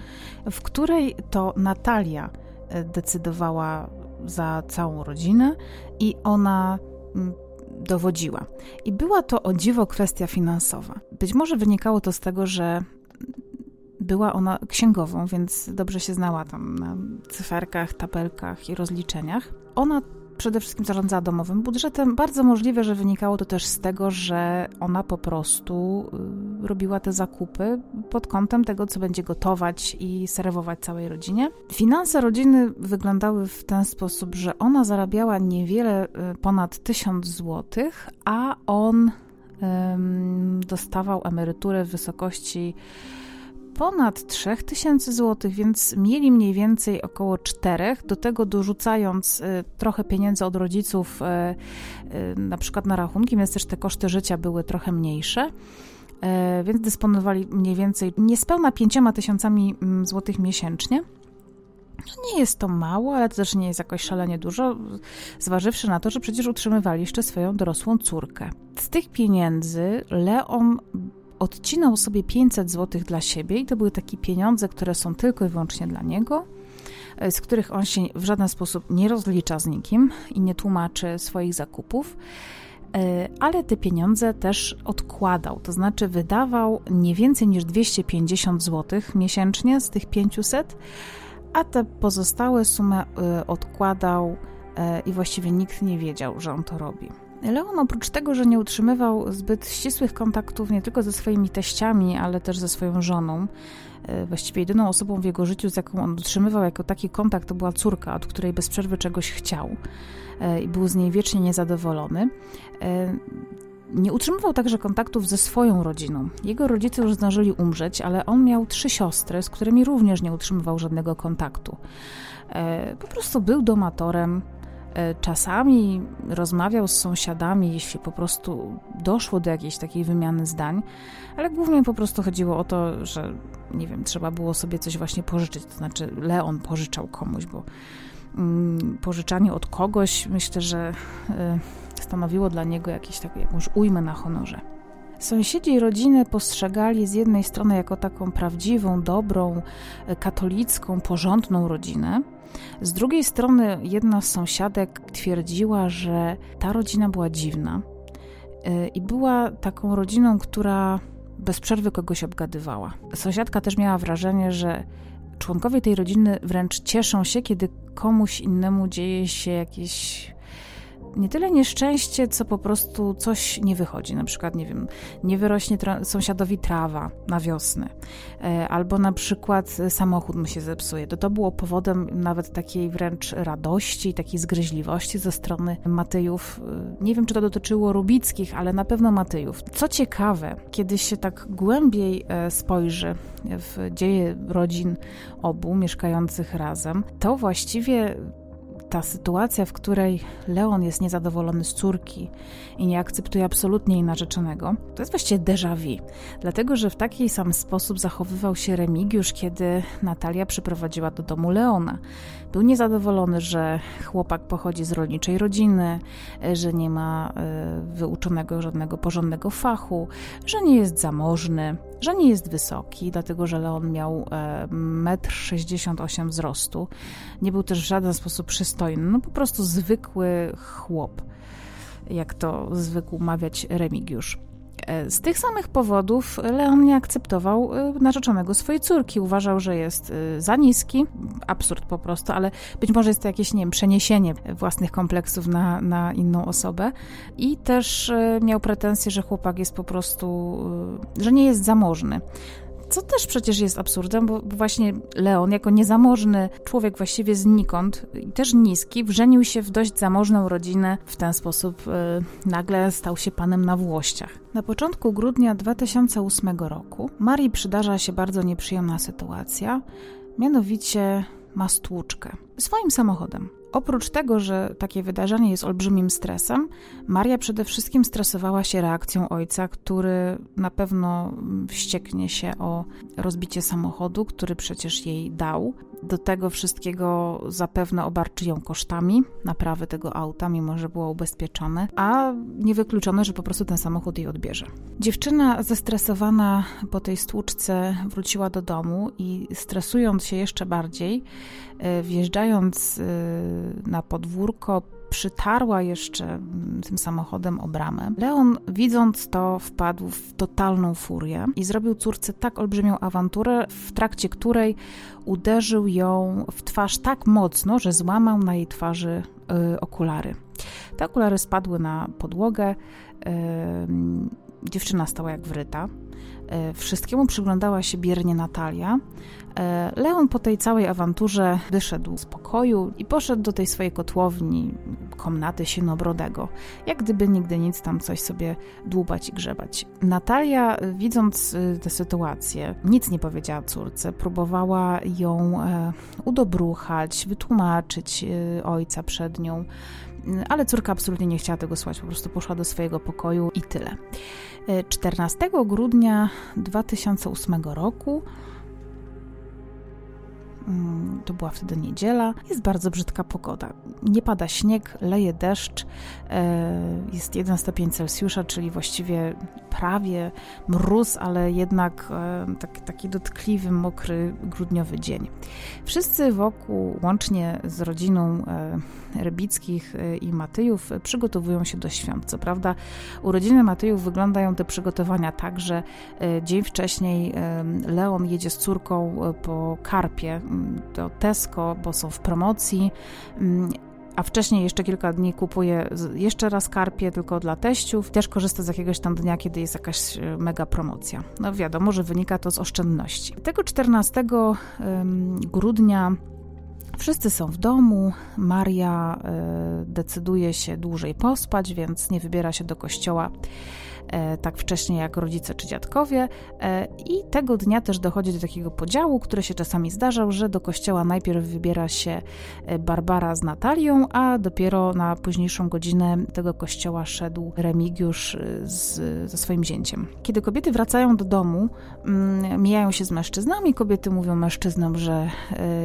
w której to Natalia e, decydowała za całą rodzinę i ona mm, dowodziła. I była to o dziwo kwestia finansowa. Być może wynikało to z tego, że była ona księgową, więc dobrze się znała tam na cyferkach, tabelkach i rozliczeniach. Ona przede wszystkim zarządzała domowym budżetem. Bardzo możliwe, że wynikało to też z tego, że ona po prostu y, robiła te zakupy pod kątem tego, co będzie gotować i serwować całej rodzinie. Finanse rodziny wyglądały w ten sposób, że ona zarabiała niewiele y, ponad 1000 zł, a on dostawał emeryturę w wysokości ponad 3000 zł, więc mieli mniej więcej około 4, do tego dorzucając y, trochę pieniędzy od rodziców, y, y, na przykład na rachunki, więc też te koszty życia były trochę mniejsze więc dysponowali mniej więcej niespełna 5 tysiącami mm, złotych miesięcznie. No nie jest to mało, ale to też nie jest jakoś szalenie dużo, zważywszy na to, że przecież utrzymywali jeszcze swoją dorosłą córkę. Z tych pieniędzy Leon odcinał sobie 500 zł dla siebie i to były takie pieniądze, które są tylko i wyłącznie dla niego, e, z których on się w żaden sposób nie rozlicza z nikim i nie tłumaczy swoich zakupów e, ale te pieniądze też odkładał, to znaczy wydawał nie więcej niż 250 zł miesięcznie z tych 500, a te pozostałe sumy e, odkładał i właściwie nikt nie wiedział, że on to robi. Leon oprócz tego, że nie utrzymywał zbyt ścisłych kontaktów nie tylko ze swoimi teściami, ale też ze swoją żoną, e, właściwie jedyną osobą w jego życiu, z jaką on utrzymywał jako taki kontakt, to była córka, od której bez przerwy czegoś chciał e, i był z niej wiecznie niezadowolony. E, nie utrzymywał także kontaktów ze swoją rodziną. Jego rodzice już zdążyli umrzeć, ale on miał trzy siostry, z którymi również nie utrzymywał żadnego kontaktu. Po prostu był domatorem, czasami rozmawiał z sąsiadami, jeśli po prostu doszło do jakiejś takiej wymiany zdań, ale głównie po prostu chodziło o to, że nie wiem, trzeba było sobie coś właśnie pożyczyć, to znaczy Leon pożyczał komuś, bo mm, pożyczanie od kogoś myślę, że e, stanowiło dla niego jakieś tak, jakąś ujmę na honorze. Sąsiedzi i rodziny postrzegali z jednej strony jako taką prawdziwą, dobrą, e, katolicką, porządną rodzinę, z drugiej strony, jedna z sąsiadek twierdziła, że ta rodzina była dziwna y, i była taką rodziną, która bez przerwy kogoś obgadywała. Sąsiadka też miała wrażenie, że członkowie tej rodziny wręcz cieszą się, kiedy komuś innemu dzieje się jakieś nie tyle nieszczęście, co po prostu coś nie wychodzi. Na przykład, nie wiem, nie wyrośnie tra sąsiadowi trawa na wiosnę, e, albo na przykład samochód mu się zepsuje. To to było powodem nawet takiej wręcz radości, takiej zgryźliwości ze strony Matyjów. E, nie wiem, czy to dotyczyło Rubickich, ale na pewno Matyjów. Co ciekawe, kiedy się tak głębiej e, spojrzy w dzieje rodzin obu mieszkających razem, to właściwie ta sytuacja, w której Leon jest niezadowolony z córki i nie akceptuje absolutnie jej narzeczonego, to jest właściwie déjà vu. Dlatego, że w taki sam sposób zachowywał się Remigiusz, kiedy Natalia przyprowadziła do domu Leona. Był niezadowolony, że chłopak pochodzi z rolniczej rodziny, że nie ma e, wyuczonego żadnego porządnego fachu, że nie jest zamożny, że nie jest wysoki, dlatego że Leon miał 1,68 m wzrostu. Nie był też w żaden sposób przystojny, no po prostu zwykły chłop, jak to zwykł mawiać Remigiusz. E, z tych samych powodów Leon nie akceptował e, narzeczonego swojej córki. Uważał, że jest e, za niski, absurd po prostu, ale być może jest to jakieś, nie wiem, przeniesienie własnych kompleksów na, na inną osobę. I też miał pretensje, że chłopak jest po prostu, że nie jest zamożny co też przecież jest absurdem, bo właśnie Leon, jako niezamożny człowiek właściwie znikąd i też niski, wrzenił się w dość zamożną rodzinę. W ten sposób y, nagle stał się panem na włościach. Na początku grudnia 2008 roku Marii przydarza się bardzo nieprzyjemna sytuacja, mianowicie ma stłuczkę swoim samochodem. Oprócz tego, że takie wydarzenie jest olbrzymim stresem, Maria przede wszystkim stresowała się reakcją ojca, który na pewno wścieknie się o rozbicie samochodu, który przecież jej dał. Do tego wszystkiego zapewne obarczy ją kosztami naprawy tego auta, mimo że było ubezpieczone, a niewykluczone, że po prostu ten samochód jej odbierze. Dziewczyna zestresowana po tej stłuczce wróciła do domu i stresując się jeszcze bardziej, wjeżdżając e, na podwórko, przytarła jeszcze tym samochodem o bramę. Leon, widząc to, wpadł w totalną furię i zrobił córce tak olbrzymią awanturę, w trakcie której uderzył ją w twarz tak mocno, że złamał na jej twarzy y, okulary. Te okulary spadły na podłogę. Dziewczyna stała jak wryta. E, wszystkiemu przyglądała się biernie Natalia. E, Leon po tej całej awanturze wyszedł z pokoju i poszedł do tej swojej kotłowni, komnaty sienobrodego, jak gdyby nigdy nic tam coś sobie dłubać i grzebać. Natalia, widząc e, tę sytuację, nic nie powiedziała córce, próbowała ją udobruchać, wytłumaczyć ojca przed nią, ale córka absolutnie nie chciała tego słuchać, po prostu poszła do swojego pokoju i tyle. 14 grudnia 2008 roku to była wtedy niedziela. Jest bardzo brzydka pogoda. Nie pada śnieg, leje deszcz. E, jest 1 stopień Celsjusza, czyli właściwie prawie mróz, ale jednak e, tak, taki dotkliwy, mokry, grudniowy dzień. Wszyscy wokół, łącznie z rodziną e, Rybickich i Matyjów, przygotowują się do świąt. Co prawda, urodziny Matyjów wyglądają te przygotowania tak, że dzień wcześniej Leon jedzie z córką po karpie do Tesco, bo są w promocji a wcześniej jeszcze kilka dni kupuje jeszcze raz karpie tylko dla teściów. Też korzysta z jakiegoś tam dnia, kiedy jest jakaś mega promocja. No wiadomo, że wynika to z oszczędności. Tego 14 grudnia Wszyscy są w domu. Maria e, decyduje się dłużej pospać, więc nie wybiera się do kościoła tak wcześnie jak rodzice czy dziadkowie. E, I tego dnia też dochodzi do takiego podziału, który się czasami zdarzał, że do kościoła najpierw wybiera się e, Barbara z Natalią, a dopiero na późniejszą godzinę tego kościoła szedł Remigiusz z, ze swoim zięciem. Kiedy kobiety wracają do domu, mm, mijają się z mężczyznami. Kobiety mówią mężczyznom, że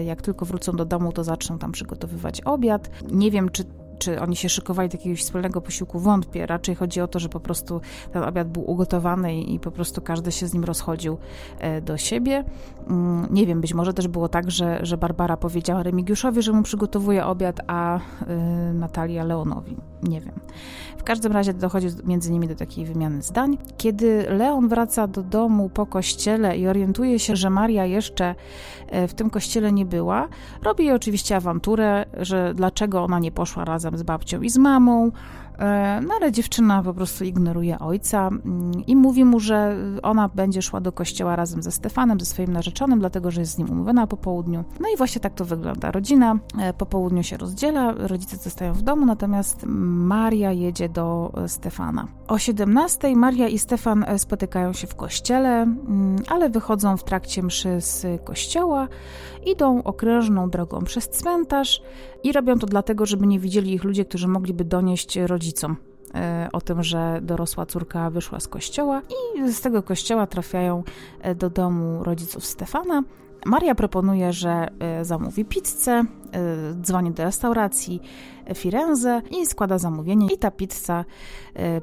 jak tylko wrócą do domu, to zaczną tam przygotowywać obiad. Nie wiem, czy czy oni się szykowali do jakiegoś wspólnego posiłku, wątpię. Raczej chodzi o to, że po prostu ten obiad był ugotowany i po prostu każdy się z nim rozchodził e, do siebie. Mm, nie wiem, być może też było tak, że, że Barbara powiedziała Remigiuszowi, że mu przygotowuje obiad, a y, Natalia Leonowi. Nie wiem. W każdym razie dochodzi między nimi do takiej wymiany zdań. Kiedy Leon wraca do domu po kościele i orientuje się, że Maria jeszcze e, w tym kościele nie była, robi oczywiście awanturę, że dlaczego ona nie poszła razem z babcią i z mamą, no ale dziewczyna po prostu ignoruje ojca mm, i mówi mu, że ona będzie szła do kościoła razem ze Stefanem, ze swoim narzeczonym, dlatego że jest z nim umówiona po południu. No i właśnie tak to wygląda. Rodzina e, po południu się rozdziela, rodzice zostają w domu, natomiast Maria jedzie do e, Stefana. O 17 Maria i Stefan spotykają się w kościele, mm, ale wychodzą w trakcie mszy z kościoła, idą okrężną drogą przez cmentarz i robią to dlatego, żeby nie widzieli ich ludzie, którzy mogliby donieść rodzicom e, o tym, że dorosła córka wyszła z kościoła i z tego kościoła trafiają e, do domu rodziców Stefana. Maria proponuje, że e, zamówi pizzę, dzwoni do restauracji Firenze i składa zamówienie i ta pizza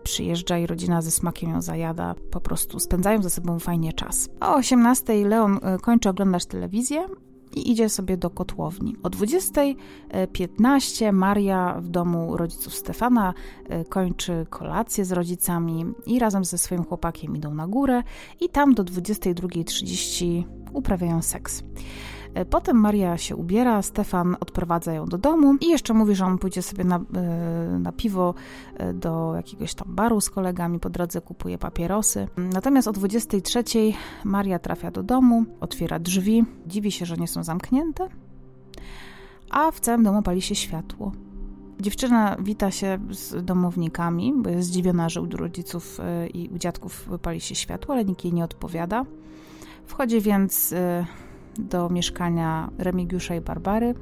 przyjeżdża i rodzina ze smakiem ją zajada. Po prostu spędzają ze sobą fajnie czas. O 18 Leon kończy oglądać telewizję, i idzie sobie do kotłowni. O 20.15 Maria w domu rodziców Stefana e, kończy kolację z rodzicami i razem ze swoim chłopakiem idą na górę i tam do 22.30 uprawiają seks. E, potem Maria się ubiera, Stefan odprowadza ją do domu i jeszcze mówi, że on pójdzie sobie na, e, na piwo e, do jakiegoś tam baru z kolegami, po drodze kupuje papierosy. Natomiast o 23 Maria trafia do domu, otwiera drzwi, dziwi się, że nie są zamknięte, a w całym domu pali się światło. Dziewczyna wita się z domownikami, bo jest zdziwiona, że u rodziców i u dziadków pali się światło, ale nikt jej nie odpowiada. Wchodzi więc do mieszkania Remigiusza i Barbary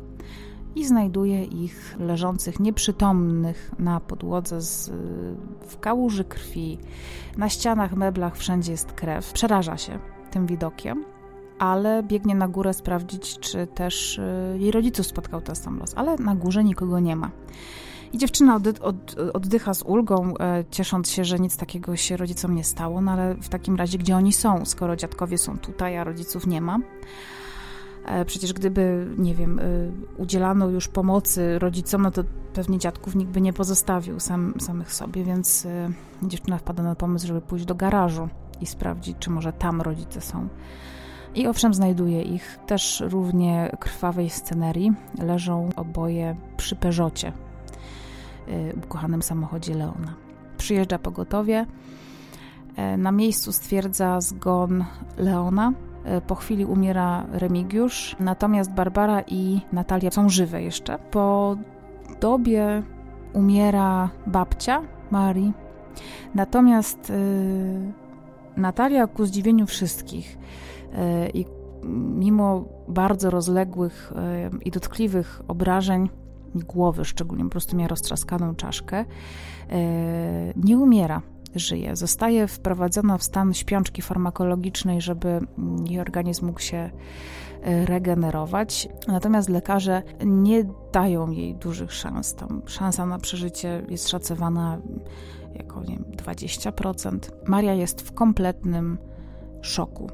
i znajduje ich leżących nieprzytomnych na podłodze z, w kałuży krwi. Na ścianach, meblach wszędzie jest krew. Przeraża się tym widokiem, ale biegnie na górę sprawdzić, czy też y, jej rodziców spotkał ten sam los, ale na górze nikogo nie ma. I dziewczyna od, od, oddycha z ulgą, e, ciesząc się, że nic takiego się rodzicom nie stało, no ale w takim razie gdzie oni są, skoro dziadkowie są tutaj, a rodziców nie ma. E, przecież gdyby, nie wiem, e, udzielano już pomocy rodzicom, no to pewnie dziadków nikt by nie pozostawił sam, samych sobie, więc e, dziewczyna wpada na pomysł, żeby pójść do garażu i sprawdzić, czy może tam rodzice są. I owszem, znajduje ich też równie krwawej scenerii. Leżą oboje przy Peugeocie, ukochanym samochodzie Leona. Przyjeżdża pogotowie Na miejscu stwierdza zgon Leona. Po chwili umiera Remigiusz, natomiast Barbara i Natalia są żywe jeszcze. Po dobie umiera babcia Marii, natomiast y, Natalia ku zdziwieniu wszystkich y, i mimo bardzo rozległych i dotkliwych obrażeń głowy, szczególnie po prostu miała roztrzaskaną czaszkę, nie umiera żyje. Zostaje wprowadzona w stan śpiączki farmakologicznej, żeby jej organizm mógł się e, regenerować. Natomiast lekarze nie dają jej dużych szans. Tam szansa na przeżycie jest szacowana jako nie wiem, 20%. Maria jest w kompletnym szoku.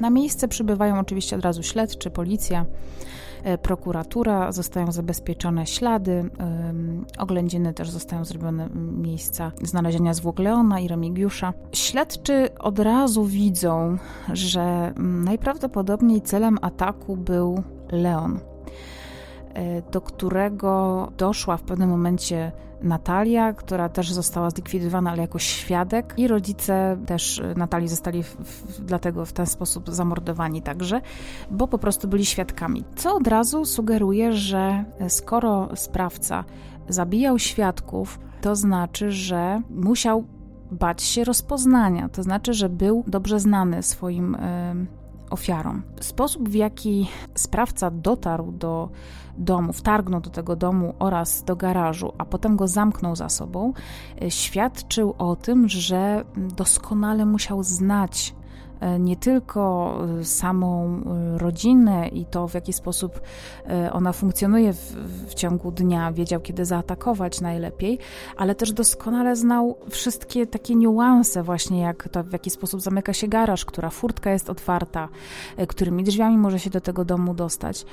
Na miejsce przybywają oczywiście od razu śledczy, policja. E, prokuratura, zostają zabezpieczone ślady, oględziny też zostają zrobione miejsca znalezienia zwłok Leona i Remigiusza. Śledczy od razu widzą, że najprawdopodobniej celem ataku był Leon, do którego doszła w pewnym momencie Natalia, która też została zlikwidowana, ale jako świadek, i rodzice też Natalii zostali w, w, dlatego w ten sposób zamordowani także, bo po prostu byli świadkami. Co od razu sugeruje, że skoro sprawca zabijał świadków, to znaczy, że musiał bać się rozpoznania, to znaczy, że był dobrze znany swoim ofiarom. Sposób, w jaki sprawca dotarł do domu, wtargnął do tego domu oraz do garażu, a potem go zamknął za sobą, e, świadczył o tym, że doskonale musiał znać nie tylko e, samą e, rodzinę i to, w jaki sposób ona funkcjonuje w, w, ciągu dnia, wiedział, kiedy zaatakować najlepiej, ale też doskonale znał wszystkie takie niuanse, właśnie jak to, w jaki sposób zamyka się garaż, która furtka jest otwarta, którymi drzwiami może się do tego domu dostać.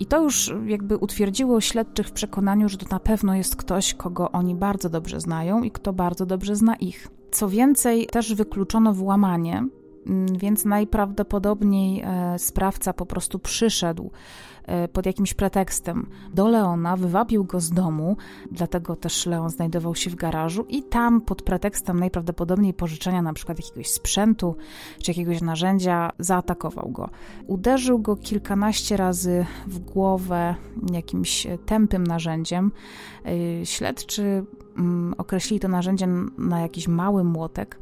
I to już jakby utwierdziło śledczych w przekonaniu, że to na pewno jest ktoś, kogo oni bardzo dobrze znają i kto bardzo dobrze zna ich. Co więcej, też wykluczono włamanie, więc najprawdopodobniej e, sprawca po prostu przyszedł e, pod jakimś pretekstem do Leona, wywabił go z domu, dlatego też Leon znajdował się w garażu i tam pod pretekstem najprawdopodobniej pożyczenia na przykład jakiegoś sprzętu czy jakiegoś narzędzia zaatakował go. Uderzył go kilkanaście razy w głowę jakimś tępym narzędziem. E, śledczy mm, określili to narzędzie na jakiś mały młotek.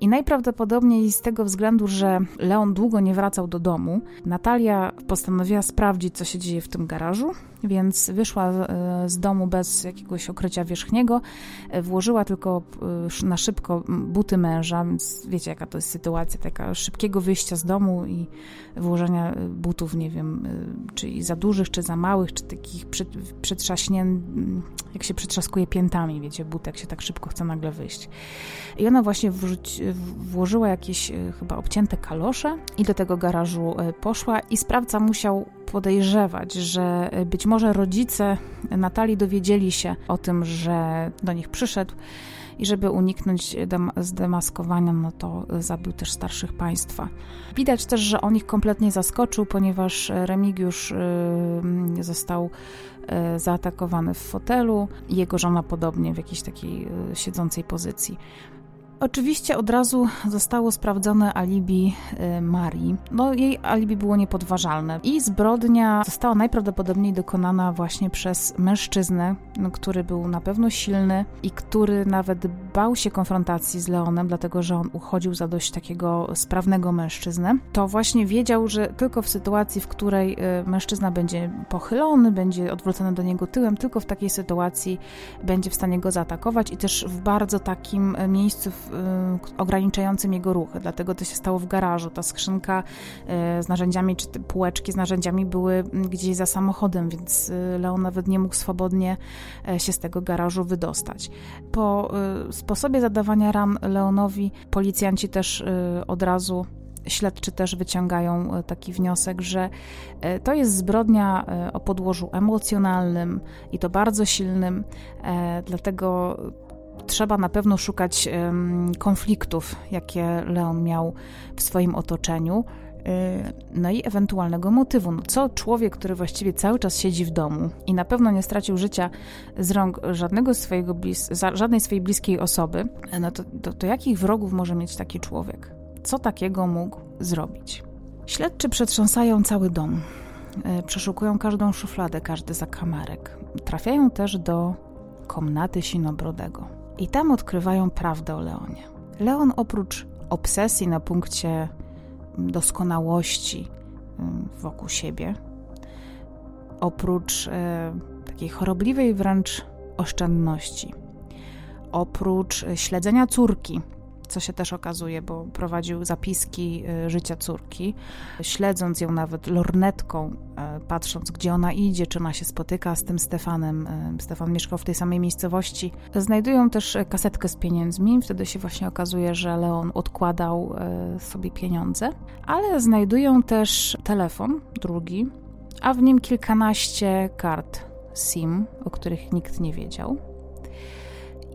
I najprawdopodobniej z tego względu, że Leon długo nie wracał do domu, Natalia postanowiła sprawdzić, co się dzieje w tym garażu, więc wyszła e, z domu bez jakiegoś okrycia wierzchniego, e, włożyła tylko e, na szybko buty męża, więc wiecie, jaka to jest sytuacja, taka szybkiego wyjścia z domu i włożenia butów, nie wiem, czy za dużych, czy za małych, czy takich przetrzaśnie, jak się przetrzaskuje piętami, wiecie, butek się tak szybko chce nagle wyjść. I ona właśnie włożyła jakieś e, chyba obcięte kalosze i do tego garażu e, poszła i sprawca musiał podejrzewać, że e, być może rodzice Natalii dowiedzieli się o tym, że do nich przyszedł i żeby uniknąć zdemaskowania, no to zabił też starszych państwa. Widać też, że on ich kompletnie zaskoczył, ponieważ Remigiusz został zaatakowany w fotelu, jego żona podobnie w jakiejś takiej siedzącej pozycji. Oczywiście od razu zostało sprawdzone alibi y, Marii. No, jej alibi było niepodważalne i zbrodnia została najprawdopodobniej dokonana właśnie przez mężczyznę, no, który był na pewno silny i który nawet bał się konfrontacji z Leonem, dlatego że on uchodził za dość takiego sprawnego mężczyznę. To właśnie wiedział, że tylko w sytuacji, w której y, mężczyzna będzie pochylony, będzie odwrócony do niego tyłem, tylko w takiej sytuacji będzie w stanie go zaatakować i też w bardzo takim y, miejscu, Y, ograniczającym jego ruchy. Dlatego to się stało w garażu. Ta skrzynka y, z narzędziami, czy półeczki z narzędziami były mm, gdzieś za samochodem, więc y, Leon nawet nie mógł swobodnie się z tego garażu wydostać. Po sposobie zadawania ran Leonowi policjanci też od razu śledczy też wyciągają taki wniosek, że to jest zbrodnia o podłożu emocjonalnym i to bardzo silnym, dlatego trzeba na pewno szukać konfliktów, jakie Leon miał w swoim otoczeniu. no i ewentualnego motywu. No co człowiek, który właściwie cały czas siedzi w domu i na pewno nie stracił życia z rąk żadnego swojego blis żadnej swojej bliskiej osoby, no to, to, to jakich wrogów może mieć taki człowiek? Co takiego mógł zrobić? Śledczy przetrząsają cały dom. E, przeszukują każdą szufladę, każdy zakamarek. Trafiają też do komnaty Sinobrodego. I tam odkrywają prawdę o Leonie. Leon oprócz obsesji na punkcie doskonałości mm, wokół siebie, oprócz e, takiej chorobliwej wręcz oszczędności, oprócz e, śledzenia córki, co się też okazuje, bo prowadził zapiski y, życia córki, śledząc ją nawet lornetką, y, patrząc gdzie ona idzie, czy ona się spotyka z tym Stefanem. Y, Stefan mieszkał w tej samej miejscowości. Znajdują też kasetkę z pieniędzmi, wtedy się właśnie okazuje, że Leon odkładał sobie pieniądze, ale znajdują też telefon drugi, a w nim kilkanaście kart SIM, o których nikt nie wiedział.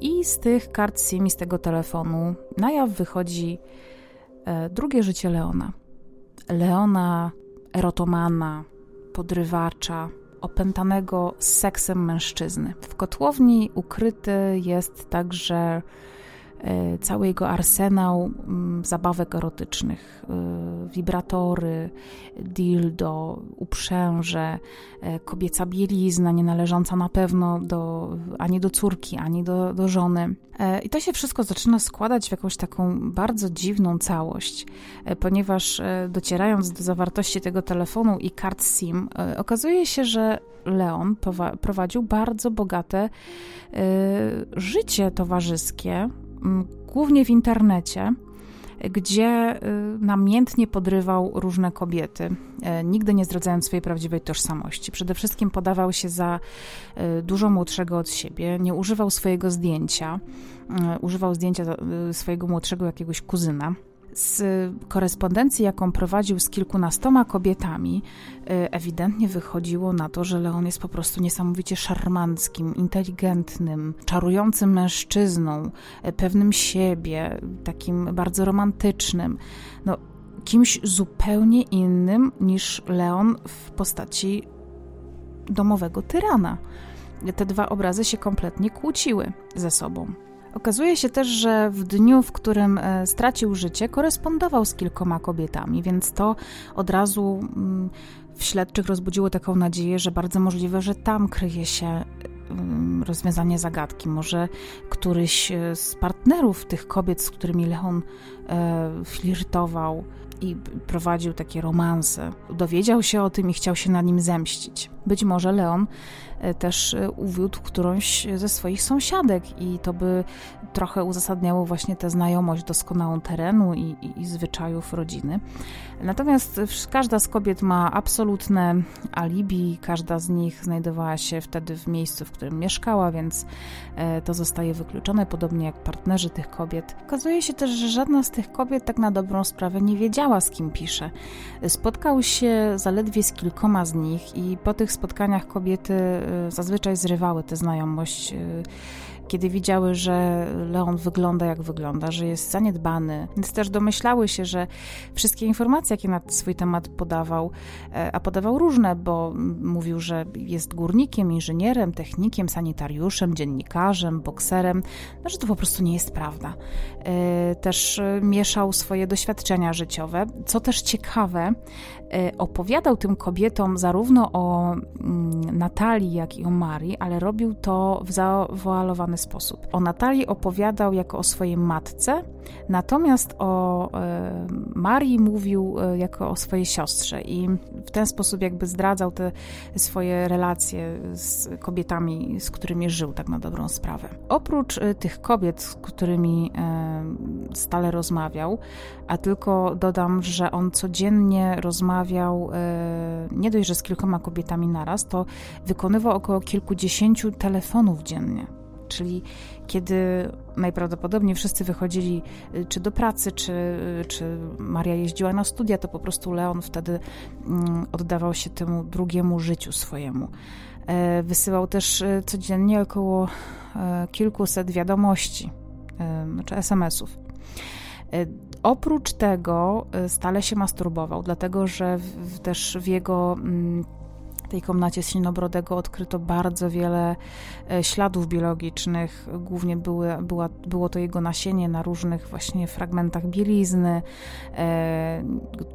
I z tych kart SIM, z tego telefonu, na jaw wychodzi e, drugie życie Leona. Leona, erotomana, podrywacza, opętanego seksem mężczyzny. W kotłowni ukryty jest także cały jego arsenał mm, zabawek erotycznych, e, wibratory, dildo, uprzęże, e, kobieca bielizna, nie należąca na pewno do, ani do córki, ani do, do żony. I to się wszystko zaczyna składać w jakąś taką bardzo dziwną całość, ponieważ docierając do zawartości tego telefonu i kart SIM, okazuje się, że Leon prowadził bardzo bogate życie towarzyskie, głównie w internecie, gdzie y, namiętnie podrywał różne kobiety, e, nigdy nie zdradzając swojej prawdziwej tożsamości. Przede wszystkim podawał się za y, dużo młodszego od siebie, nie używał swojego zdjęcia, y, używał zdjęcia swojego młodszego jakiegoś kuzyna. Z korespondencji, jaką prowadził z kilkunastoma kobietami, y, ewidentnie wychodziło na to, że Leon jest po prostu niesamowicie szarmanckim, inteligentnym, czarującym mężczyzną, y, pewnym siebie, takim bardzo romantycznym. No, kimś zupełnie innym niż Leon w postaci domowego tyrana. Te dwa obrazy się kompletnie kłóciły ze sobą. Okazuje się też, że w dniu, w którym e, stracił życie, korespondował z kilkoma kobietami, więc to od razu mm, w śledczych rozbudziło taką nadzieję, że bardzo możliwe, że tam kryje się mm, rozwiązanie zagadki. Może któryś e, z partnerów tych kobiet, z którymi Leon e, flirtował i prowadził takie romanse, dowiedział się o tym i chciał się na nim zemścić. Być może Leon też e, uwiódł którąś ze swoich sąsiadek i to by trochę uzasadniało właśnie tę znajomość doskonałą terenu i, i, i zwyczajów rodziny. Natomiast każda z kobiet ma absolutne alibi, każda z nich znajdowała się wtedy w miejscu, w którym mieszkała, więc e, to zostaje wykluczone, podobnie jak partnerzy tych kobiet. Okazuje się też, że żadna z tych kobiet tak na dobrą sprawę nie wiedziała, z kim pisze. Spotkał się zaledwie z kilkoma z nich i po tych spotkaniach kobiety zazwyczaj zrywały tę znajomość y, kiedy widziały, że Leon wygląda jak wygląda, że jest zaniedbany, więc też domyślały się, że wszystkie informacje, jakie na swój temat podawał, e, a podawał różne, bo mówił, że jest górnikiem, inżynierem, technikiem, sanitariuszem, dziennikarzem, bokserem, no, że to po prostu nie jest prawda. E, też mieszał swoje doświadczenia życiowe, co też ciekawe, e, opowiadał tym kobietom zarówno o mm, Natalii, jak i o Marii, ale robił to w zawoalowany sposób. O Natalii opowiadał jako o swojej matce, natomiast o e, Marii mówił e, jako o swojej siostrze i w ten sposób jakby zdradzał te swoje relacje z kobietami, z którymi żył tak na dobrą sprawę. Oprócz e, tych kobiet, z którymi stale rozmawiał, a tylko dodam, że on codziennie rozmawiał nie dość, że z kilkoma kobietami naraz, to wykonywał około kilkudziesięciu telefonów dziennie. Czyli kiedy najprawdopodobniej wszyscy wychodzili y, czy do pracy, czy, y, czy Maria jeździła na studia, to po prostu Leon wtedy mm, oddawał się temu drugiemu życiu swojemu. E, wysyłał też y, codziennie około e, kilkuset wiadomości, e, znaczy SMS-ów. Oprócz tego stale się masturbował, dlatego że w, też w jego mm, tej komnacie Sinobrodego odkryto bardzo wiele e, śladów biologicznych. Głównie były, była, było to jego nasienie na różnych właśnie fragmentach bielizny. E,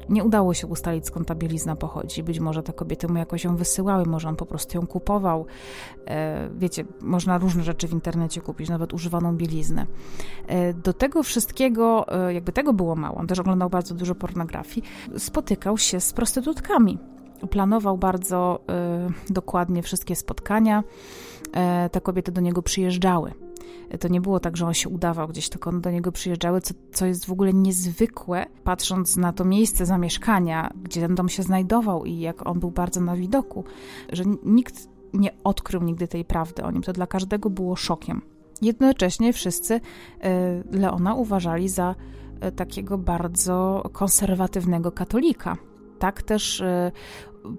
nie udało się ustalić, skąd ta bielizna pochodzi. Być może te kobiety mu jakoś ją wysyłały, może on po prostu ją kupował. E, wiecie, można różne rzeczy w internecie kupić, nawet używaną bieliznę. Do tego wszystkiego, jakby tego było mało, on też oglądał bardzo dużo pornografii, spotykał się z prostytutkami planował bardzo y, dokładnie wszystkie spotkania. Y, te kobiety do niego przyjeżdżały. To nie było tak, że on się udawał gdzieś, tylko one do niego przyjeżdżały, co, co jest w ogóle niezwykłe, patrząc na to miejsce zamieszkania, gdzie ten dom się znajdował i jak on był bardzo na widoku, że nikt nie odkrył nigdy tej prawdy o nim. To dla każdego było szokiem. Jednocześnie wszyscy y, Leona uważali za takiego bardzo konserwatywnego katolika. Tak też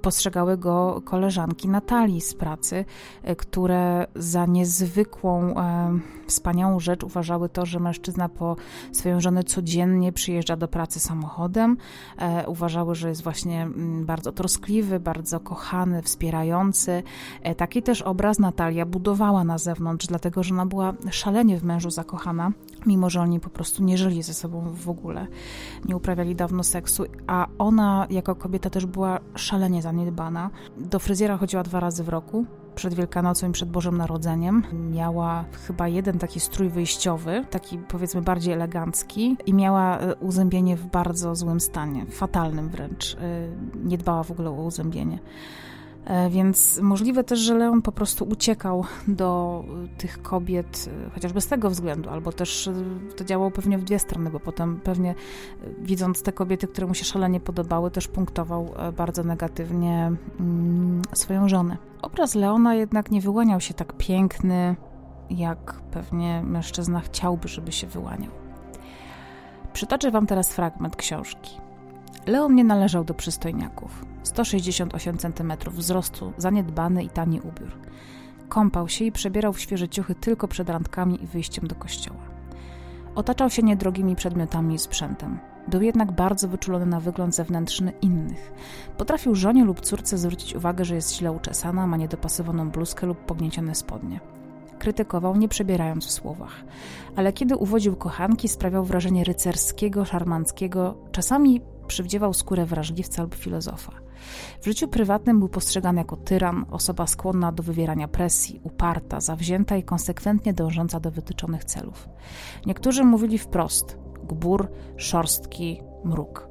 postrzegały go koleżanki Natalii z pracy, e, które za niezwykłą, e, wspaniałą rzecz uważały to, że mężczyzna po swoją żonę codziennie przyjeżdża do pracy samochodem. E, uważały, że jest właśnie mm, bardzo troskliwy, bardzo kochany, wspierający. Taki też obraz Natalia budowała na zewnątrz, dlatego że ona była szalenie w mężu zakochana, mimo że oni po prostu nie żyli ze sobą w ogóle, nie uprawiali dawno seksu, a ona jako kobieta też była szalenie zaniedbana. Do fryzjera chodziła dwa razy w roku, przed Wielkanocą i przed Bożym Narodzeniem. Miała chyba jeden taki strój wyjściowy, taki powiedzmy bardziej elegancki i miała e, uzębienie w bardzo złym stanie, fatalnym wręcz. E, nie dbała w ogóle o uzębienie. E, więc możliwe też, że Leon po prostu uciekał do e, tych kobiet, e, chociażby z tego względu, albo też to działało pewnie w dwie strony, bo potem pewnie widząc te kobiety, które mu się szalenie podobały, też punktował bardzo negatywnie mm, swoją żonę. Obraz Leona jednak nie wyłaniał się tak piękny, jak pewnie mężczyzna chciałby, żeby się wyłaniał. Przytoczę Wam teraz fragment książki. Leon nie należał do przystojniaków. 168 cm wzrostu, zaniedbany i tani ubiór. Kąpał się i przebierał w świeże ciuchy tylko przed randkami i wyjściem do kościoła. Otaczał się niedrogimi przedmiotami i sprzętem. Był jednak bardzo wyczulony na wygląd zewnętrzny innych. Potrafił żonie lub córce zwrócić uwagę, że jest źle uczesana, ma niedopasowaną bluzkę lub pogniecione spodnie. Krytykował, nie przebierając w słowach. Ale kiedy uwodził kochanki, sprawiał wrażenie rycerskiego, szarmanckiego, czasami przywdziewał skórę wrażliwca lub filozofa. W życiu prywatnym był postrzegany jako tyran, osoba skłonna do wywierania presji, uparta, zawzięta i konsekwentnie dążąca do wytyczonych celów. Niektórzy mówili wprost: gbur, szorstki, mruk.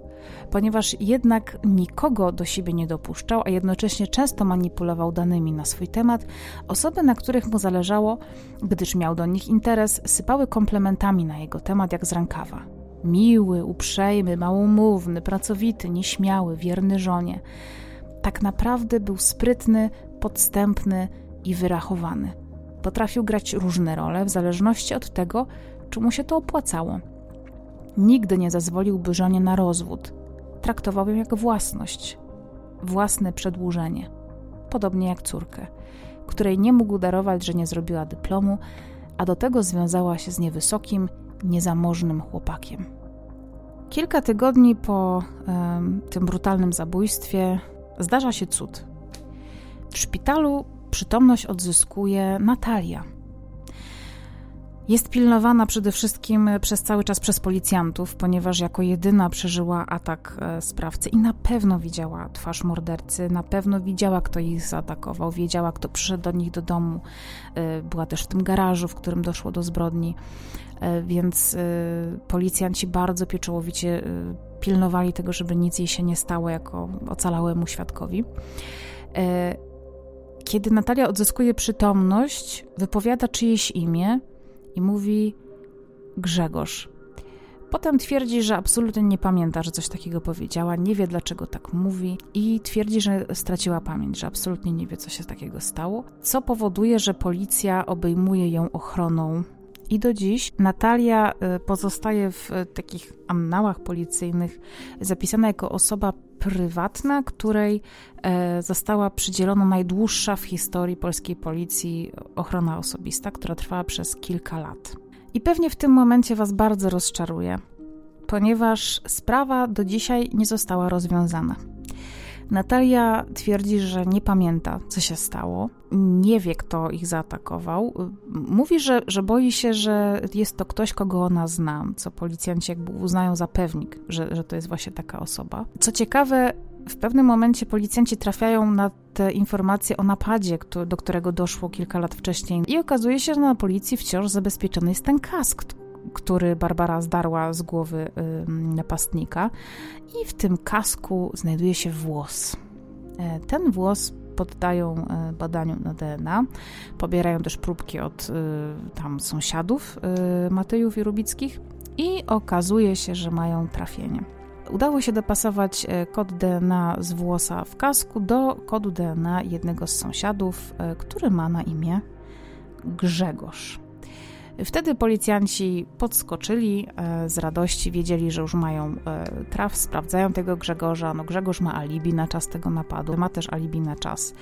Ponieważ jednak nikogo do siebie nie dopuszczał, a jednocześnie często manipulował danymi na swój temat, osoby, na których mu zależało, gdyż miał do nich interes, sypały komplementami na jego temat jak z rękawa. Miły, uprzejmy, małomówny, pracowity, nieśmiały, wierny żonie. Tak naprawdę był sprytny, podstępny i wyrachowany. Potrafił grać różne role w zależności od tego, czy mu się to opłacało. Nigdy nie zezwoliłby żonie na rozwód. Traktował ją jak własność, własne przedłużenie, podobnie jak córkę, której nie mógł darować, że nie zrobiła dyplomu, a do tego związała się z niewysokim, niezamożnym chłopakiem. Kilka tygodni po tym brutalnym zabójstwie zdarza się cud. W szpitalu przytomność odzyskuje Natalia. Jest pilnowana przede wszystkim przez cały czas przez policjantów, ponieważ jako jedyna przeżyła atak e, sprawcy i na pewno widziała twarz mordercy, na pewno widziała, kto ich zaatakował, wiedziała, kto przyszedł do nich do domu. E, była też w tym garażu, w którym doszło do zbrodni. E, więc e, policjanci bardzo pieczołowicie e, pilnowali tego, żeby nic jej się nie stało jako ocalałemu świadkowi. Kiedy Natalia odzyskuje przytomność, wypowiada czyjeś imię i mówi Grzegorz. Potem twierdzi, że absolutnie nie pamięta, że coś takiego powiedziała, nie wie dlaczego tak mówi i twierdzi, że straciła pamięć, że absolutnie nie wie, co się takiego stało, co powoduje, że policja obejmuje ją ochroną i do dziś Natalia y, pozostaje w y, takich annałach policyjnych zapisana jako osoba prywatna, której e, została przydzielona najdłuższa w historii polskiej policji ochrona osobista, która trwała przez kilka lat. I pewnie w tym momencie Was bardzo rozczaruje, ponieważ sprawa do dzisiaj nie została rozwiązana. Natalia twierdzi, że nie pamięta, co się stało, nie wie, kto ich zaatakował. Mówi, że, że boi się, że jest to ktoś, kogo ona zna, co policjanci jakby uznają za pewnik, że, że to jest właśnie taka osoba. Co ciekawe, w pewnym momencie policjanci trafiają na te informacje o napadzie, do którego doszło kilka lat wcześniej, i okazuje się, że na policji wciąż zabezpieczony jest ten kask, który Barbara zdarła z głowy napastnika, i w tym kasku znajduje się włos. E, ten włos poddają e, badaniu na DNA, pobierają też próbki od e, tam sąsiadów Matejów i Rubickich i okazuje się, że mają trafienie. Udało się dopasować kod DNA z włosa w kasku do kodu DNA jednego z sąsiadów, który ma na imię Grzegorz. Wtedy policjanci podskoczyli e, z radości, wiedzieli, że już mają e, traf, sprawdzają tego Grzegorza. No Grzegorz ma alibi na czas tego napadu, ma też alibi na czas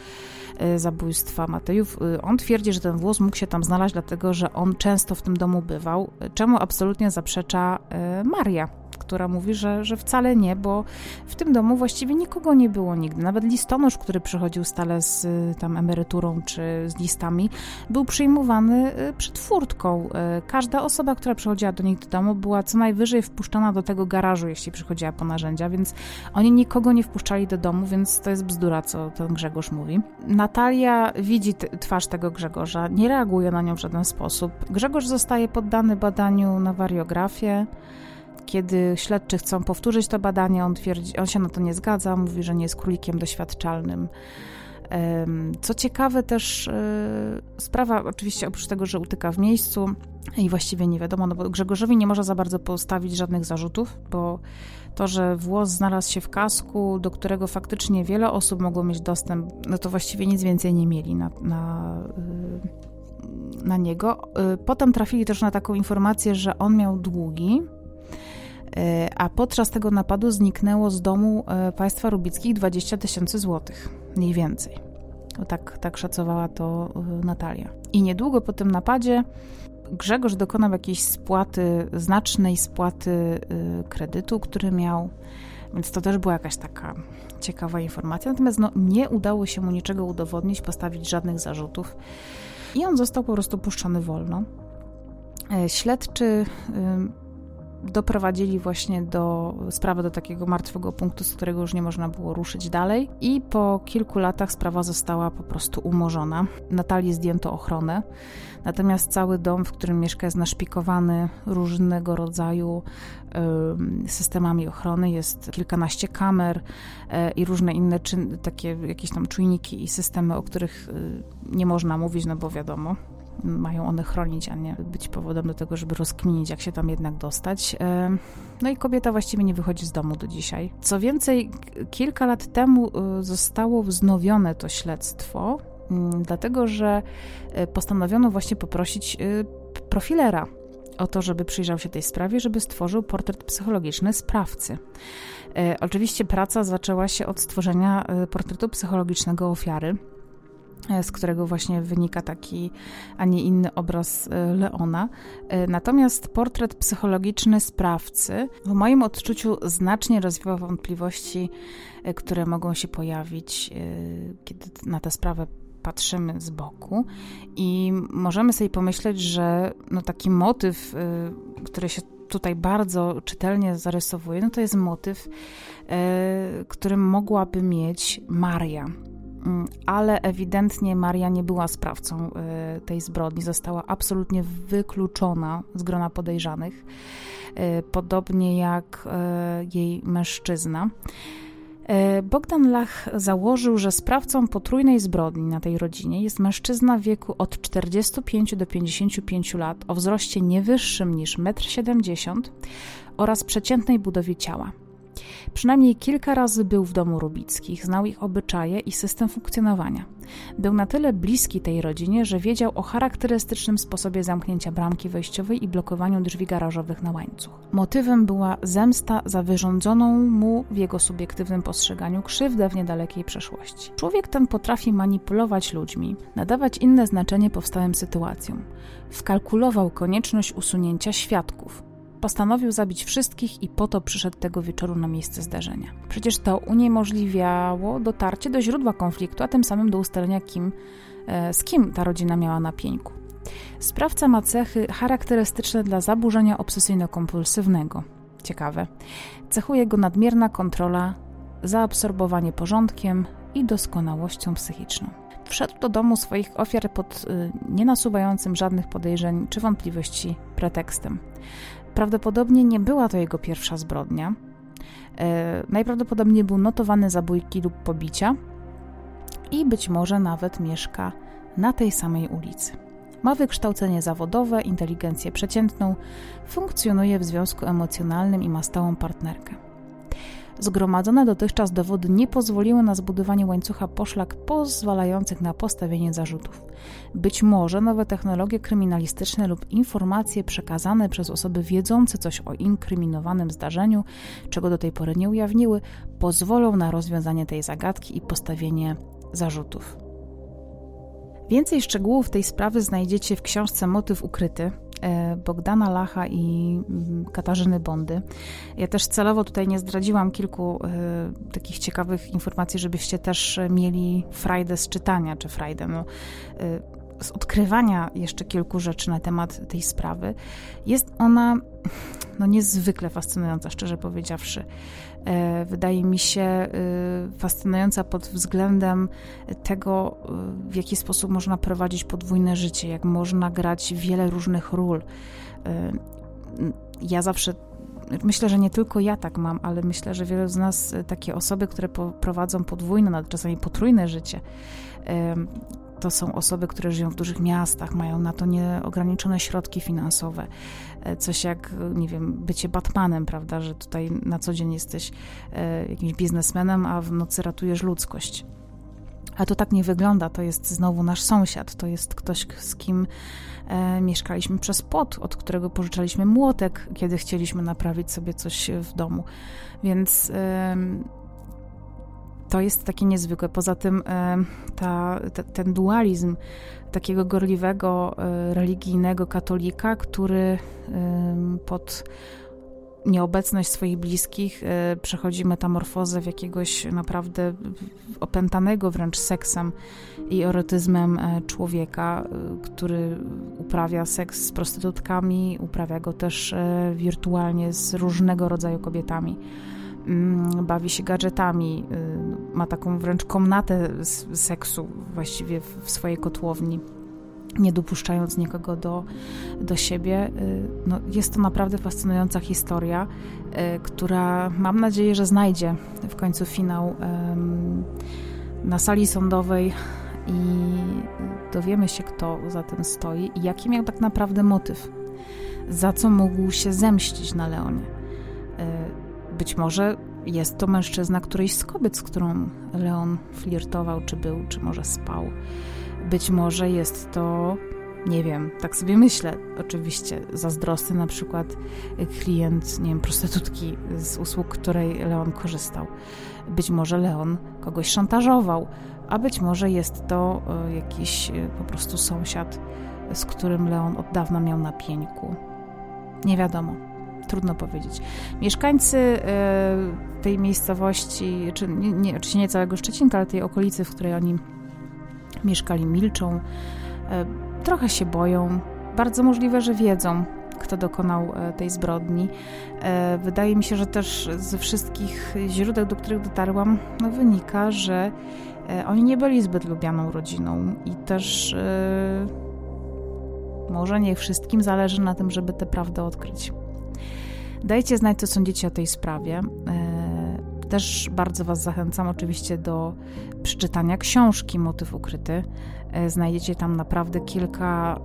e, zabójstwa Matejów. On twierdzi, że ten włos mógł się tam znaleźć, dlatego że on często w tym domu bywał, czemu absolutnie zaprzecza Maria która mówi, że, że wcale nie, bo w tym domu właściwie nikogo nie było nigdy. Nawet listonosz, który przychodził stale z y, tam emeryturą czy z listami, był przyjmowany y, przed furtką. Y, każda osoba, która przychodziła do nich do domu, była co najwyżej wpuszczana do tego garażu, jeśli przychodziła po narzędzia, więc oni nikogo nie wpuszczali do domu, więc to jest bzdura, co ten Grzegorz mówi. Natalia widzi twarz tego Grzegorza, nie reaguje na nią w żaden sposób. Grzegorz zostaje poddany badaniu na wariografię. Kiedy śledczy chcą powtórzyć to badanie, on, twierdzi, on się na to nie zgadza, mówi, że nie jest królikiem doświadczalnym. Co ciekawe, też e, sprawa, oczywiście oprócz tego, że utyka w miejscu i właściwie nie wiadomo, no bo Grzegorzowi nie można za bardzo postawić żadnych zarzutów, bo to, że włos znalazł się w kasku, do którego faktycznie wiele osób mogło mieć dostęp, no to właściwie nic więcej nie mieli na, na, e, na niego. E, potem trafili też na taką informację, że on miał długi a podczas tego napadu zniknęło z domu e, państwa rubickich 20 tysięcy złotych, mniej więcej. Tak, tak szacowała to e, Natalia. I niedługo po tym napadzie Grzegorz dokonał jakiejś spłaty, znacznej spłaty kredytu, który miał, więc to też była jakaś taka ciekawa informacja. Natomiast no, nie udało się mu niczego udowodnić, postawić żadnych zarzutów i on został po prostu puszczony wolno. Śledczy doprowadzili właśnie do sprawy do takiego martwego punktu, z którego już nie można było ruszyć dalej. I po kilku latach sprawa została po prostu umorzona. Natalii zdjęto ochronę. Natomiast cały dom, w którym mieszka, jest naszpikowany różnego rodzaju systemami ochrony. Jest kilkanaście kamer y, i różne inne takie jakieś tam czujniki i systemy, o których y, nie można mówić, no bo wiadomo, mają one chronić, a nie być powodem do tego, żeby rozkminić, jak się tam jednak dostać. E, no i kobieta właściwie nie wychodzi z domu do dzisiaj. Co więcej, kilka lat temu e, zostało wznowione to śledztwo, mm, dlatego że e, postanowiono właśnie poprosić profilera o to, żeby przyjrzał się tej sprawie, żeby stworzył portret psychologiczny sprawcy. Oczywiście praca zaczęła się od stworzenia portretu psychologicznego ofiary. E, z którego właśnie wynika taki, a nie inny obraz e, Leona. E, natomiast portret psychologiczny sprawcy w moim odczuciu znacznie rozwiewa wątpliwości, które mogą się pojawić, kiedy na tę sprawę patrzymy z boku i możemy sobie pomyśleć, że no taki motyw, który się tutaj bardzo czytelnie zarysowuje, no to jest motyw, którym mogłaby mieć Maria ale ewidentnie Maria nie była sprawcą y, tej zbrodni, została absolutnie wykluczona z grona podejrzanych, y, podobnie jak y, jej mężczyzna. Bogdan Lach założył, że sprawcą potrójnej zbrodni na tej rodzinie jest mężczyzna w wieku od 45 do 55 lat o wzroście nie wyższym niż 1,70 m oraz przeciętnej budowie ciała. Przynajmniej kilka razy był w domu Rubickich, znał ich obyczaje i system funkcjonowania. Był na tyle bliski tej rodzinie, że wiedział o charakterystycznym sposobie zamknięcia bramki wejściowej i blokowaniu drzwi garażowych na łańcuch. Motywem była zemsta za wyrządzoną mu w jego subiektywnym postrzeganiu krzywdę w niedalekiej przeszłości. Człowiek ten potrafi manipulować ludźmi, nadawać inne znaczenie powstałym sytuacjom. Wkalkulował konieczność usunięcia świadków, postanowił zabić wszystkich i po to przyszedł tego wieczoru na miejsce zdarzenia. Przecież to uniemożliwiało dotarcie do źródła konfliktu, a tym samym do ustalenia, kim, e, z kim ta rodzina miała na pieńku. Sprawca ma cechy charakterystyczne dla zaburzenia obsesyjno-kompulsywnego. Ciekawe. Cechuje go nadmierna kontrola, zaabsorbowanie porządkiem i doskonałością psychiczną. Wszedł do domu swoich ofiar pod y, nienasuwającym żadnych podejrzeń czy wątpliwości pretekstem. Prawdopodobnie nie była to jego pierwsza zbrodnia. E, najprawdopodobniej był notowany zabójki lub pobicia i być może nawet mieszka na tej samej ulicy. Ma wykształcenie zawodowe, inteligencję przeciętną, funkcjonuje w związku emocjonalnym i ma stałą partnerkę. Zgromadzone dotychczas dowody nie pozwoliły na zbudowanie łańcucha poszlak pozwalających na postawienie zarzutów. Być może nowe technologie kryminalistyczne lub informacje przekazane przez osoby wiedzące coś o inkryminowanym zdarzeniu, czego do tej pory nie ujawniły, pozwolą na rozwiązanie tej zagadki i postawienie zarzutów. Więcej szczegółów tej sprawy znajdziecie w książce Motyw ukryty e, Bogdana Lacha i mm, Katarzyny Bondy. Ja też celowo tutaj nie zdradziłam kilku e, takich ciekawych informacji, żebyście też mieli frajdę z czytania, czy frajdę, no, e, z odkrywania jeszcze kilku rzeczy na temat tej sprawy. Jest ona no, niezwykle fascynująca, szczerze powiedziawszy. E, wydaje mi się e, fascynująca pod względem tego, e, w jaki sposób można prowadzić podwójne życie, jak można grać wiele różnych ról. Ja zawsze myślę, że nie tylko ja tak mam, ale myślę, że wiele z nas takie osoby, które prowadzą podwójne, nawet czasami potrójne życie, to są osoby, które żyją w dużych miastach, mają na to nieograniczone środki finansowe. E, coś jak, nie wiem, bycie Batmanem, prawda, że tutaj na co dzień jesteś e, jakimś biznesmenem, a w nocy ratujesz ludzkość. A to tak nie wygląda. To jest znowu nasz sąsiad, to jest ktoś, z kim e, mieszkaliśmy przez płot, od którego pożyczaliśmy młotek, kiedy chcieliśmy naprawić sobie coś w domu. Więc. E, to jest takie niezwykłe. Poza tym e, ta, ta, ten dualizm takiego gorliwego, e, religijnego katolika, który pod nieobecność swoich bliskich e, przechodzi metamorfozę w jakiegoś naprawdę opętanego wręcz seksem i erotyzmem człowieka, który uprawia seks z prostytutkami, uprawia go też wirtualnie z różnego rodzaju kobietami. Mm, bawi się gadżetami, y, ma taką wręcz komnatę seksu właściwie w swojej kotłowni nie dopuszczając nikogo do, do siebie. Y, no, jest to naprawdę fascynująca historia, y, która mam nadzieję, że znajdzie w końcu finał na sali sądowej i dowiemy się, kto za tym stoi i jaki miał tak naprawdę motyw, za co mógł się zemścić na Leonie. Być może jest to mężczyzna którejś z kobiet, z którą Leon flirtował, czy był, czy może spał. Być może jest to, nie wiem, tak sobie myślę, oczywiście zazdrosny na przykład klient, nie wiem, prostytutki z usług, której Leon korzystał. Być może Leon kogoś szantażował, a być może jest to e, jakiś e, po prostu sąsiad, z którym Leon od dawna miał na pieńku. Nie wiadomo trudno powiedzieć. Mieszkańcy e, tej miejscowości, czy nie, oczywiście nie całego Szczecinka, ale tej okolicy, w której oni mieszkali, milczą, e, trochę się boją. Bardzo możliwe, że wiedzą, kto dokonał e, tej zbrodni. Wydaje mi się, że też ze wszystkich źródeł, do których dotarłam, no wynika, że oni nie byli zbyt lubianą rodziną i też może nie wszystkim zależy na tym, żeby tę prawdę odkryć. Dajcie znać, co sądzicie o tej sprawie. E, też bardzo Was zachęcam oczywiście do przeczytania książki Motyw Ukryty. E, znajdziecie tam naprawdę kilka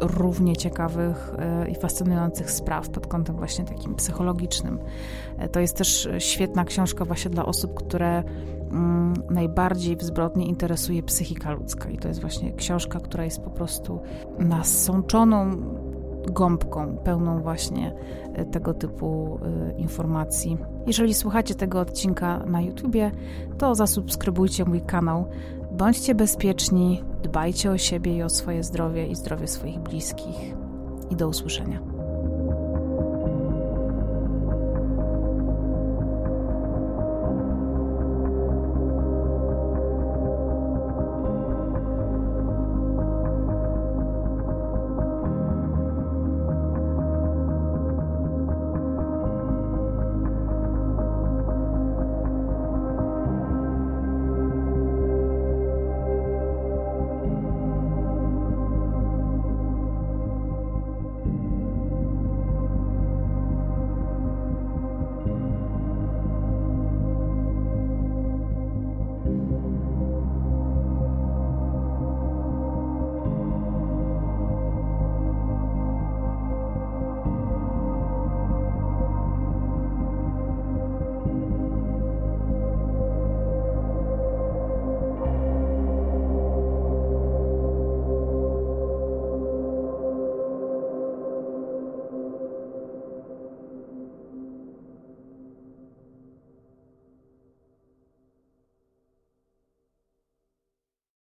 równie ciekawych e, i fascynujących spraw pod kątem właśnie takim psychologicznym. To jest też świetna książka właśnie dla osób, które mm, najbardziej w zbrodni interesuje psychika ludzka i to jest właśnie książka, która jest po prostu nasączoną gąbką pełną właśnie e, tego typu e, informacji. Jeżeli słuchacie tego odcinka na YouTubie, to zasubskrybujcie mój kanał. Bądźcie bezpieczni, dbajcie o siebie i o swoje zdrowie i zdrowie swoich bliskich. I do usłyszenia.